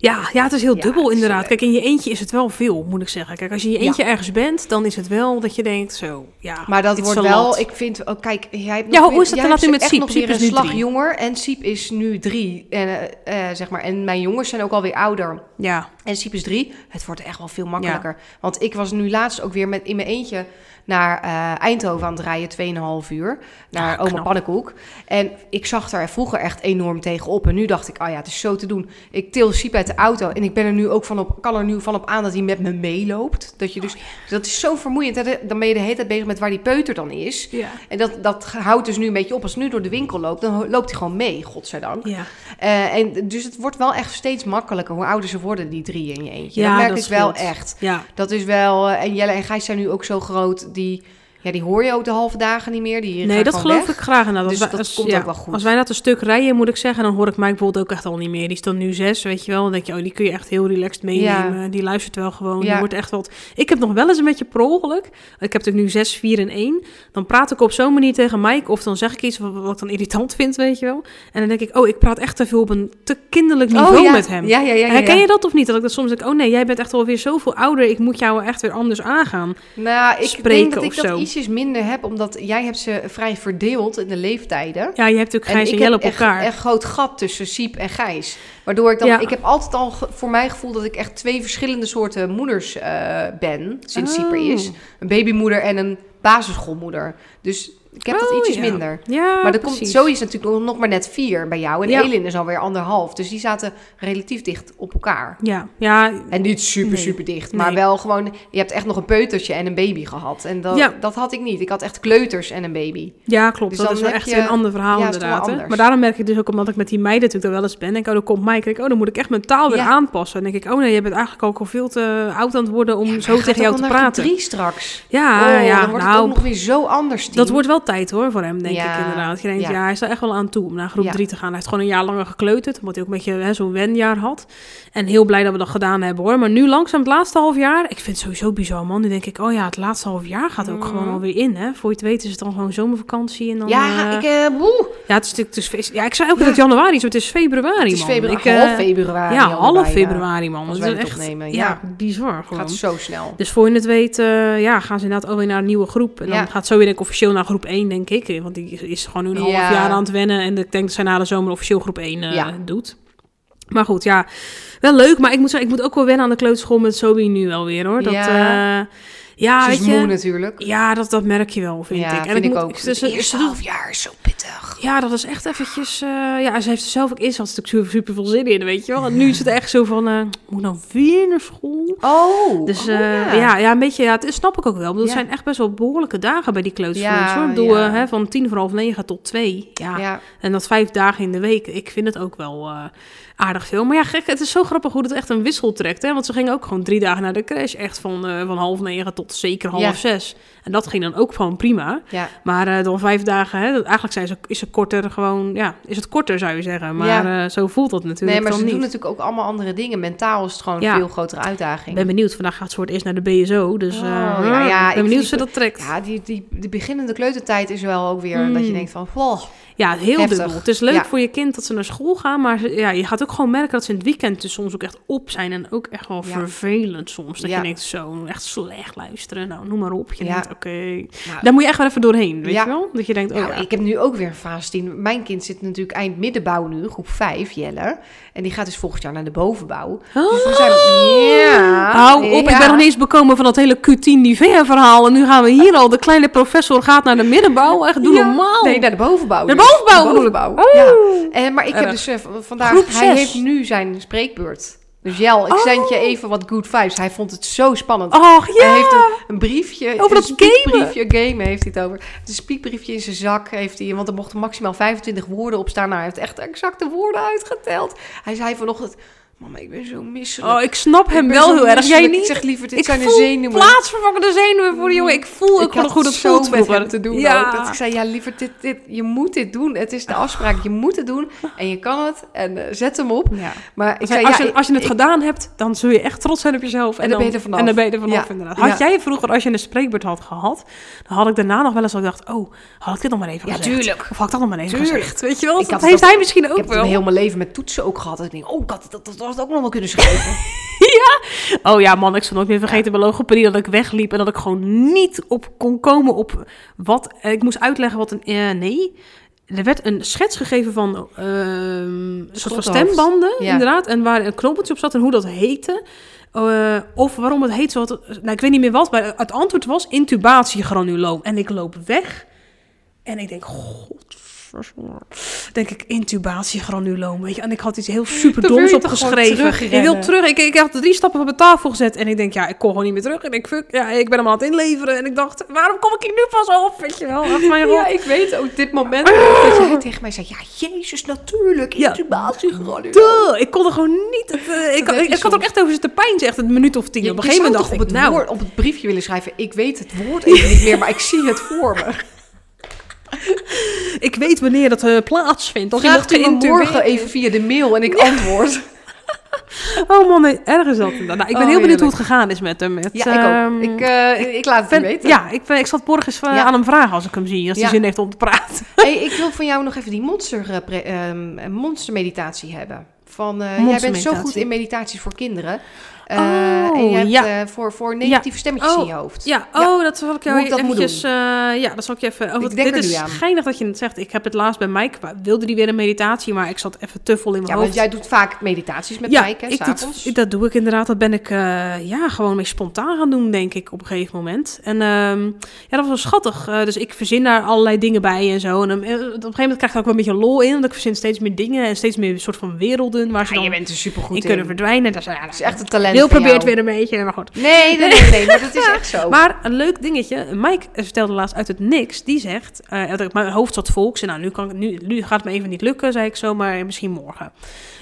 Ja, ja, het is heel Ja, dubbel inderdaad. leuk. Kijk, in je eentje is het wel veel, moet ik zeggen. Kijk, als je in je eentje ergens bent, dan is het wel dat je denkt zo, ja, Maar dat wordt wel, ik vind, oh, kijk, jij hebt Ja, hoe weer- is dat dan hebt met Siep? Siep is een slag jonger en Siep is nu drie. En, eh, eh, zeg maar, en mijn jongens zijn ook alweer ouder. Ja, En is drie. Het wordt echt wel veel makkelijker. Want ik was nu laatst ook weer met, in mijn eentje naar eh, Eindhoven aan het rijden, 2,5 uur. Naar Ah, oma. Pannenkoek. En ik zag daar vroeger echt enorm tegenop. En nu dacht ik, oh ja, het is zo te doen. Ik til Siep uit de auto. En ik ben er nu ook van op, kan er nu van op aan dat hij met me meeloopt. Dat je dus, dat is zo vermoeiend. hè. Dan ben je de hele tijd bezig met waar die peuter dan is. ja, En dat, dat houdt dus nu een beetje op. Als nu door de winkel loopt, dan loopt hij gewoon mee, godzijdank. ja. Eh, en dus het wordt wel echt steeds makkelijker hoe ouder ze worden, die drie in je eentje. Ja, dat merk dat ik wel echt. Ja, Dat is wel... eh, en Jelle en Gijs zijn nu ook zo groot, die... Ja, die hoor je ook de halve dagen niet meer. Die nee, dat geloof weg. ik graag. Dus Als dat als, komt ja, ook wel goed. Als wij dat een stuk rijden, moet ik zeggen, dan hoor ik mij bijvoorbeeld ook echt al niet meer. Die is dan nu zes, weet je wel. Dan denk je, oh, die kun je echt heel relaxed meenemen. Die luistert wel gewoon. Die wordt echt wat... Ik heb nog wel eens een beetje per ongeluk. Ik heb natuurlijk nu zes, vier en één. Dan praat ik op zo'n manier tegen Mike. Of dan zeg ik iets wat, wat ik dan irritant vind, weet je wel. En dan denk ik, oh, ik praat echt te veel op een te kinderlijk niveau Oh, ja. met hem. Ja, ja, ja. Herken je dat of niet? Dat ik dat soms denk, oh nee, jij bent echt alweer zoveel ouder. Ik moet jou echt weer anders aangaan. Nou, ik spreken denk dat of ik dat zo? Ietsjes minder heb, omdat jij hebt ze vrij verdeeld in de leeftijden. Ja, je hebt natuurlijk Gijs en, ik Jelle heb op elkaar. echt een groot gat tussen Siep en Gijs. Waardoor ik dan... Ja. Ik heb altijd al voor mijn gevoel dat ik echt twee verschillende soorten moeders eh, ben. Sinds Siep er Oh. is. Een babymoeder en een basisschoolmoeder. Dus ik heb dat Oh, ietsjes ja. minder. Ja, maar er komt. Zoe is natuurlijk nog- maar net vier bij jou. En Ja. Elin is alweer anderhalf. Dus die zaten relatief dicht op elkaar. Ja, ja, En niet super, Nee. super dicht. Maar Nee. wel gewoon... Je hebt echt nog een peutertje en een baby gehad. En dat, Ja. dat had ik niet. Ik had echt kleuters en een baby. ja, klopt. Dus dat is wel echt je- een ander verhaal het inderdaad. Maar daarom merk ik dus ook, omdat ik met die meiden natuurlijk wel eens ben, denk ik, oh, dan komt Mike. Ik, oh, dan moet ik echt mijn taal weer aanpassen. En denk ik, oh nee, je bent eigenlijk ook al veel te oud aan het worden om zo tegen jou te praten. drie straks. Ja, oh, ja, dan wordt het nou, ook nog weer zo anders. dat wordt wel tijd hoor voor hem, denk Ja, ik inderdaad. Je denkt, ja. ja. hij is er echt wel aan toe om naar groep Ja. 3 te gaan. Hij heeft gewoon een jaar langer gekleuterd, omdat hij ook een beetje zo'n wenjaar had. En heel blij dat we dat gedaan hebben hoor. Maar nu langzaam het laatste half jaar, ik vind het sowieso bizar man. Nu denk ik, oh ja, het laatste half jaar gaat ook Mhm. gewoon alweer in hè. Voor je het weet is het dan gewoon zomervakantie en dan... Ja, eh, ik, eh, woe, ja, het is natuurlijk, het is feest- ja, ik zei ook dat het januari is, het is februari het is man. februari, Ik, eh, half februari. Ja, al half februari man. Dat is het echt, opnemen, ja, bizar gewoon. gaat zo snel. Dus voor je het weet, ja, gaan ze inderdaad alweer naar een nieuwe groep. En dan gaat zo weer denk ik officieel naar groep 1, denk ik. Want die is gewoon nu een half Ja. jaar aan het wennen. En ik denk dat zij na de zomer officieel groep 1 eh, Ja. doet. Maar goed, ja, wel leuk. Maar ik moet zeggen, ik moet ook wel wennen aan de kleuterschool met Sobi nu wel weer, hoor. Dat, Ja. eh, ja, weet je. moe natuurlijk. Ja, dat, dat merk je wel, vind ja, ik. En vind ik, moet- ook. ze- Het eerste ze doet- half jaar is zo pittig. Ja, dat is echt eventjes... eh, ja, ze heeft er zelf ook eerst had ze natuurlijk super, super veel zin in, weet je wel. En nu is het echt zo van, eh moet nou weer naar school? Oh, Dus oh, eh, ja. ja, een beetje, ja, het snap ik ook wel. Ja. Het zijn echt best wel behoorlijke dagen bij die kleuterschool. Ja, hoor. Ik bedoel, ja. hè, van tien voor half negen tot twee. Ja. En dat vijf dagen in de week. Ik vind het ook wel aardig veel. Maar ja, gek, het is zo grappig hoe het echt een wissel trekt. Hè? Want ze gingen ook gewoon drie dagen naar de crash. Echt van, van half negen tot zeker half Ja. zes. En dat ging dan ook gewoon prima. ja. Maar eh, dan vijf dagen, hè, dat, eigenlijk zijn is het korter gewoon, ja, is het korter zou je zeggen. Maar Ja. eh, zo voelt dat natuurlijk Nee, maar ze niet. doen natuurlijk ook allemaal andere dingen. Mentaal is het gewoon Ja. een veel grotere uitdaging. Ik ben benieuwd. Vandaag gaat ze voor het eerst naar de BSO. Dus eh, Oh, ja, ja, ik ben benieuwd of ze dat trekt. Ja, die, die, die beginnende kleutertijd is wel ook weer Mm. dat je denkt van... Wow, Ja, heel Heftig. dubbel. Het is leuk Ja. voor je kind dat ze naar school gaan, maar ze- ja, je gaat ook gewoon merken dat ze in het weekend dus soms ook echt op zijn en ook echt wel Ja. vervelend soms. Dat Ja. je denkt, zo, echt slecht luisteren. Nou, noem maar op. Je Ja. denkt, oké, nou, daar moet je echt wel even doorheen, weet Ja. je wel? Dat je denkt, oh nou, ja. ik heb nu ook weer een fase 10. Mijn kind zit natuurlijk eind middenbouw nu, groep 5, Jelle. En die gaat dus volgend jaar naar de bovenbouw. Dus we zijn... Ja. Hou op, ik ben nog niet eens bekomen van dat hele Q10 Nivea-verhaal. En nu gaan we hier al, de kleine professor gaat naar de middenbouw. Echt, doe Ja. normaal. Nee, naar de bovenbouw. De dus. bovenbouw De bovenbouw, ja. En, maar ik heb dus eh, vandaag... Groep hij heeft nu zijn spreekbeurt. Dus Jel, ik zend je Oh. even wat good vibes. Hij vond het zo spannend. Ja. Hij heeft een, een briefje. Over dat een spiekbriefje, gamen heeft hij het over. Het spiekbriefje in zijn zak heeft hij, want er mochten maximaal 25 woorden op staan. Nou, hij heeft echt exacte woorden uitgeteld. Hij zei vanochtend, mama, ik ben zo misselijk. Oh, ik snap hem wel heel erg. Jij misselijk." niet? Ik zeg liever, dit ik zijn de voel zenuwen. plaatsvervangende zenuwen voor die jongen. Ik voel ook ik gewoon hoe dat zo met hem te doen ja. ook. Dat ik zei, ja, liever, dit, dit, je moet dit doen. Het is de afspraak, je moet het doen. En je kan het. En eh, zet hem op. Ja. Maar ik Als, zei, als, je, als je het ik- gedaan hebt, dan zul je echt trots zijn op jezelf. En dan ben je er vanaf. En dan ben je er vanaf, Ja. inderdaad. Had jij vroeger, als je een spreekbeurt had gehad, dan had ik daarna nog wel eens al gedacht, oh, had ik dit nog maar even Ja, gezegd? tuurlijk. Of had ik dat nog maar even Tuurlijk. gezegd? Weet je wel? Ik dat heeft hij misschien ook Ik heb wel. heel mijn leven met toetsen ook gehad. Dat ik denk, oh, ik had dat, dat, dat ook nog wel kunnen schrijven. Oh ja, man, ik zal nooit meer vergeten bij logopedie dat ik wegliep en dat ik gewoon niet op kon komen op wat. eh, Ik moest uitleggen wat een. eh, nee. Er werd een schets gegeven van een soort van stembanden, Ja. inderdaad. En waar een knobbeltje op zat en hoe dat heette. Eh, of waarom het heet zo. Nou, ik weet niet meer wat, maar het antwoord was intubatiegranuloom. En ik loop weg en ik denk, god. Denk ik intubatiegranuloom, weet je. En ik had iets heel super Dan wil doms je toch gewoon opgeschreven. Ik wil terug. Ik, ik had drie stappen op mijn tafel gezet en ik denk, ja, ik kon gewoon niet meer terug. En ik, fuck, ja, ik ben hem aan het inleveren. En ik dacht, waarom kom ik hier nu pas op? Weet je wel, mijn Ja, ik weet ook dit moment dat jij tegen mij zei... Ja, jezus, natuurlijk, Ja. intubatiegranuloom. Duh, ik kon er gewoon niet. eh, ik, ik, had ook echt over zitten pijnzen, echt een minuut of tien. Je, op een gegeven moment dacht op ik, het, nou, woord, op het briefje willen schrijven... Ik weet het woord even niet meer, maar ik zie het voor me. ik weet wanneer dat eh, plaatsvindt. Vraagt iemand u morgen even via de mail en ik antwoord. Oh man, nee, erg is dat. Nou, ik ben Oh, heel benieuwd heerlijk. hoe het gegaan is met hem. Met, Ja, ik ehm, ook. Ik, eh, ik laat het je ben- weten. ja, ik, ik zal het morgen eens eh, Ja. aan hem vragen als ik hem zie. Als hij zin heeft om te praten. Hey, ik wil van jou nog even die monster, ehm, monstermeditatie hebben. Van, eh, jij bent zo goed in meditaties voor kinderen. Eh, Oh, en je hebt ja. eh, voor, voor negatieve stemmetjes Oh, in je hoofd. Ja, Ja. oh, dat zal ik jou dat eventjes... eh, ja, dat zal ik je even... Oh, Ik wat- denk dit er is aan. geinig dat je het zegt. Ik heb het laatst bij Mike... Wilde die weer een meditatie, maar ik zat even te vol in mijn Ja, hoofd. want jij doet vaak meditaties met ja, Mike, hè, ik dat doe ik inderdaad. Dat ben ik ja, gewoon mee spontaan gaan doen, denk ik, op een gegeven moment. En ehm, ja, dat was wel schattig. Dus ik verzin daar allerlei dingen bij en zo. En op een gegeven moment krijg ik ook wel een beetje lol in. Want ik verzin steeds meer dingen en steeds meer soort van werelden waar ze Ja, dan je bent er supergoed in kunnen verdwijnen. Dat is, ja, is echt een talent Wil van probeert weer een beetje, maar goed. Nee, nee, nee, nee, maar dat is echt zo. Maar een leuk dingetje. Mike vertelde laatst uit het niks. Die zegt, eh, mijn hoofd zat vol. Ik zei, nou, nu, kan nu, nu gaat het me even niet lukken, zei ik zo, maar misschien morgen.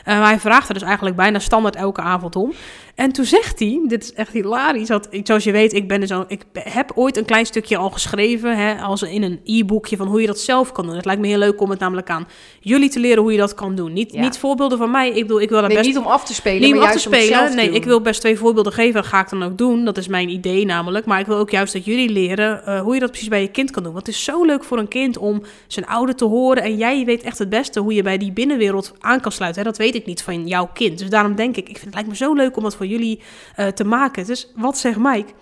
Eh, maar hij vraagt er dus eigenlijk bijna standaard elke avond om. En toen zegt hij, dit is echt hilarisch, dat, zoals je weet, ik, ben dus al, ik heb ooit een klein stukje al geschreven, hè, als in een e-boekje van hoe je dat zelf kan doen. Het lijkt me heel leuk om het namelijk aan jullie te leren hoe je dat kan doen. Niet, Ja. niet voorbeelden van mij, ik bedoel, ik wil daar Nee, best niet om af te spelen, niet om maar af te om spelen. te Nee, ik wil best twee voorbeelden geven. Ga ik dan ook doen. Dat is mijn idee namelijk. Maar ik wil ook juist dat jullie leren eh, hoe je dat precies bij je kind kan doen. Want het is zo leuk voor een kind om zijn ouder te horen. En jij weet echt het beste hoe je bij die binnenwereld aan kan sluiten. Hè? Dat weet ik niet van jouw kind. Dus daarom denk ik, ik vind het lijkt me zo leuk om dat voor jullie eh, te maken. Dus wat zegt Mike?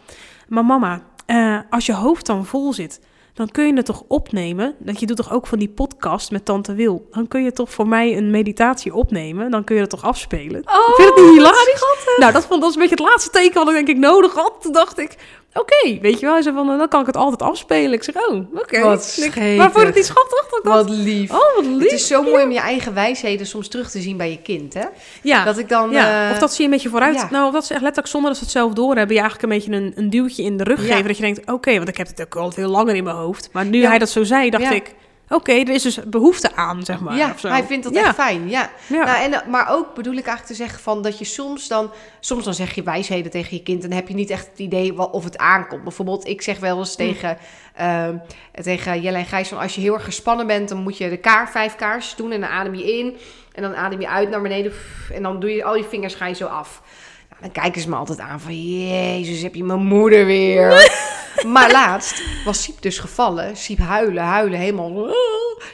Maar mama, eh, als je hoofd dan vol zit, dan kun je het toch opnemen. Dat je doet toch ook van die podcast met Tante Wil. Dan kun je toch voor mij een meditatie opnemen. Dan kun je dat toch afspelen. Oh, Vind je het niet hilarisch? Nou, dat, vond, dat een beetje het laatste teken wat ik denk ik nodig had. Toen dacht ik, oké, weet je wel. Zei van, eh, dan kan ik het altijd afspelen. Ik zeg, oh, oké. Wat. Maar je het niet schattig? Dat dacht, Wat lief. Oh, wat lief. Het is zo mooi om je eigen wijsheden soms terug te zien bij je kind, hè? Ja, Dat ik dan... ja. eh, of dat ze je een beetje vooruit... ja. Nou, of dat ze echt letterlijk zonder dat ze het zelf doorhebben... je eigenlijk een beetje een, een duwtje in de rug geven. Dat je denkt, oké, want ik heb het ook al veel langer in mijn hoofd. Maar nu hij dat zo zei, dacht ik... Oké, er is dus behoefte aan, zeg maar. ja, hij vindt dat Ja. echt fijn. Ja. Ja. Nou, en, eh, maar ook bedoel ik eigenlijk te zeggen van dat je soms dan, soms dan zeg je wijsheden tegen je kind en dan heb je niet echt het idee of het aankomt. Bijvoorbeeld, ik zeg wel eens tegen, eh, tegen Jelle en Gijs van als je heel erg gespannen bent, dan moet je de kaar, vijf kaarsjes doen en dan adem je in en dan adem je uit naar beneden en dan doe je al je vingers ga je zo af. Dan kijken ze me altijd aan van jezus, heb je mijn moeder weer. maar laatst was Siep dus gevallen. Siep huilen, huilen, helemaal.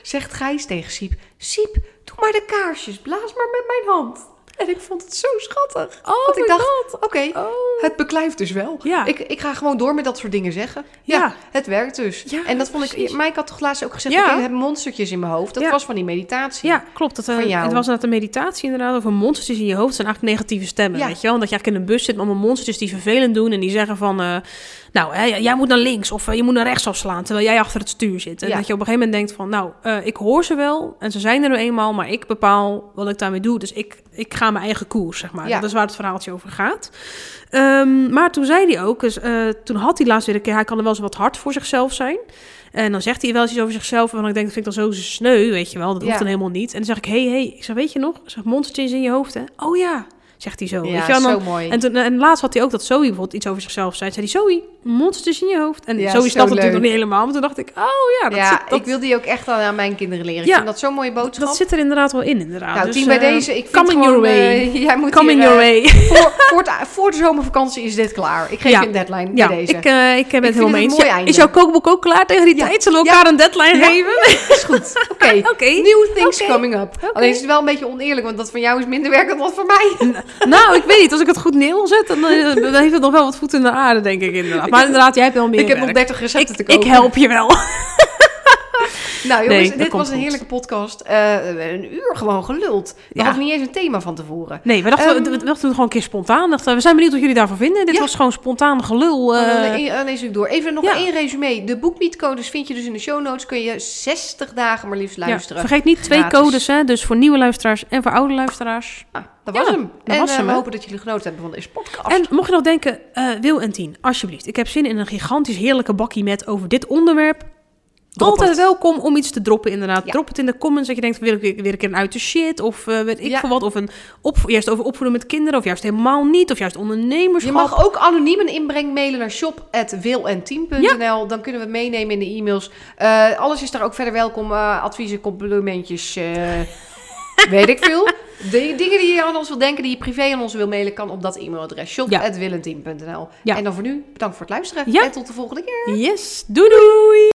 Zegt Gijs tegen Siep: Siep, doe maar de kaarsjes, blaas maar met mijn hand. En ik vond het zo schattig. Oh Want ik dacht, oké, Oh. het beklijft dus wel. Ja. Ik, ik ga gewoon door met dat soort dingen zeggen. Ja, Ja. het werkt dus. Ja, en dat vond ik... precies. Mike had toch laatst ook gezegd, Ja. ik heb monstertjes in mijn hoofd. Dat was van die meditatie. Ja, klopt. Dat, eh, Van jou. Het was inderdaad een meditatie inderdaad over monstertjes in je hoofd. Het zijn eigenlijk negatieve stemmen, weet je wel. Dat je eigenlijk in een bus zit met allemaal monstertjes die vervelend doen. En die zeggen van, eh, nou, hè, jij moet naar links of eh, je moet naar rechts afslaan. Terwijl jij achter het stuur zit. En dat je op een gegeven moment denkt van, nou, ik hoor ze wel. En ze zijn er nu eenmaal, maar ik bepaal wat ik daarmee doe. Dus ik, ik ga mijn eigen koers, zeg maar. Ja. Dat is waar het verhaaltje over gaat. Ehm, maar toen zei hij ook, dus, eh, toen had hij laatst weer een keer, hij kan er wel eens wat hard voor zichzelf zijn. En dan zegt hij wel eens iets over zichzelf, waarvan ik denk, dat vind ik dan zo sneu, weet je wel. Dat hoeft Ja. dan helemaal niet. En dan zeg ik, hé, hey, hey. ik zeg, weet je nog? Ik zeg, monstertjes in je hoofd, hè? Oh ja, zegt hij zo. Ja, weet je? En, zo dan- mooi. en, toen, en laatst had hij ook dat Zoe bijvoorbeeld iets over zichzelf zei. Zei hij, Zoe, monstertjes in je hoofd. En Ja, Zoe zo snapt het natuurlijk nog niet helemaal. Maar toen dacht ik, oh ja, dat, ja, zit, dat, ik wil die ook echt aan mijn kinderen leren. Ik Ja. vind dat zo'n mooie boodschap. dat zit er inderdaad wel in, inderdaad. nou, Dus, team bij eh, deze. Ik vind gewoon, your way. eh, jij moet your eh, way. Voor, voor, het- voor de zomervakantie is dit klaar. Ik geef Ja. je een deadline Ja, bij deze. ik, eh, ik ben het helemaal eens. is jouw kookboek ook klaar tegen die tijd? Zullen we elkaar een deadline geven? is goed. Oké. New things coming up. Alleen is het wel een beetje oneerlijk, want dat van jou is minder werk dan wat van mij. Nou, ik weet niet. Als ik het goed neerzet, dan, eh, dan heeft het nog wel wat voet in de aarde, denk ik inderdaad. Maar inderdaad, jij hebt wel meer Ik heb nog werk. 30 recepten te ik, koken. ik help je wel. Nou jongens, Nee, dit was een goed. heerlijke podcast. Eh, een uur gewoon geluld. We Ja. hadden niet eens een thema van tevoren. Nee, we dachten, Ehm, we, we dachten gewoon een keer spontaan. Dachten, we zijn benieuwd wat jullie daarvan vinden. Dit Ja. was gewoon spontaan gelul. eh, Oh, dan le- dan lees ik door. Even nog ja. één resume. De boekmietcodes vind je dus in de show notes. Kun je 60 dagen maar liefst ja, luisteren. vergeet niet twee Gratis. codes, hè, dus voor nieuwe luisteraars en voor oude luisteraars. Ah, dat was hem. dat en was eh, hem, we hè? hopen dat jullie genoten hebben van deze podcast. En mocht je nog denken, eh, Wil en Tien, alsjeblieft. Ik heb zin in een gigantisch heerlijke bakkie met over dit onderwerp. Drop Altijd het. welkom om iets te droppen, inderdaad. Ja. Drop het in de comments dat je denkt, wil ik weer, een keer een uit de shit? Of eh, weet ik Ja. veel wat. Of een op, juist over opvoeden met kinderen. Of juist helemaal niet. Of juist ondernemerschap. je mag ook anoniem een inbreng mailen naar shop.wilenteam.nl. Dan kunnen we het meenemen in de e-mails. Eh, alles is daar ook verder welkom. Eh, adviezen, complimentjes, weet ik veel. De dingen die je aan ons wil denken, die je privé aan ons wil mailen, kan op dat e-mailadres. shop.wilenteam.nl. Ja. En dan voor nu, bedankt voor het luisteren. Ja. En tot de volgende keer. Yes, doei doei!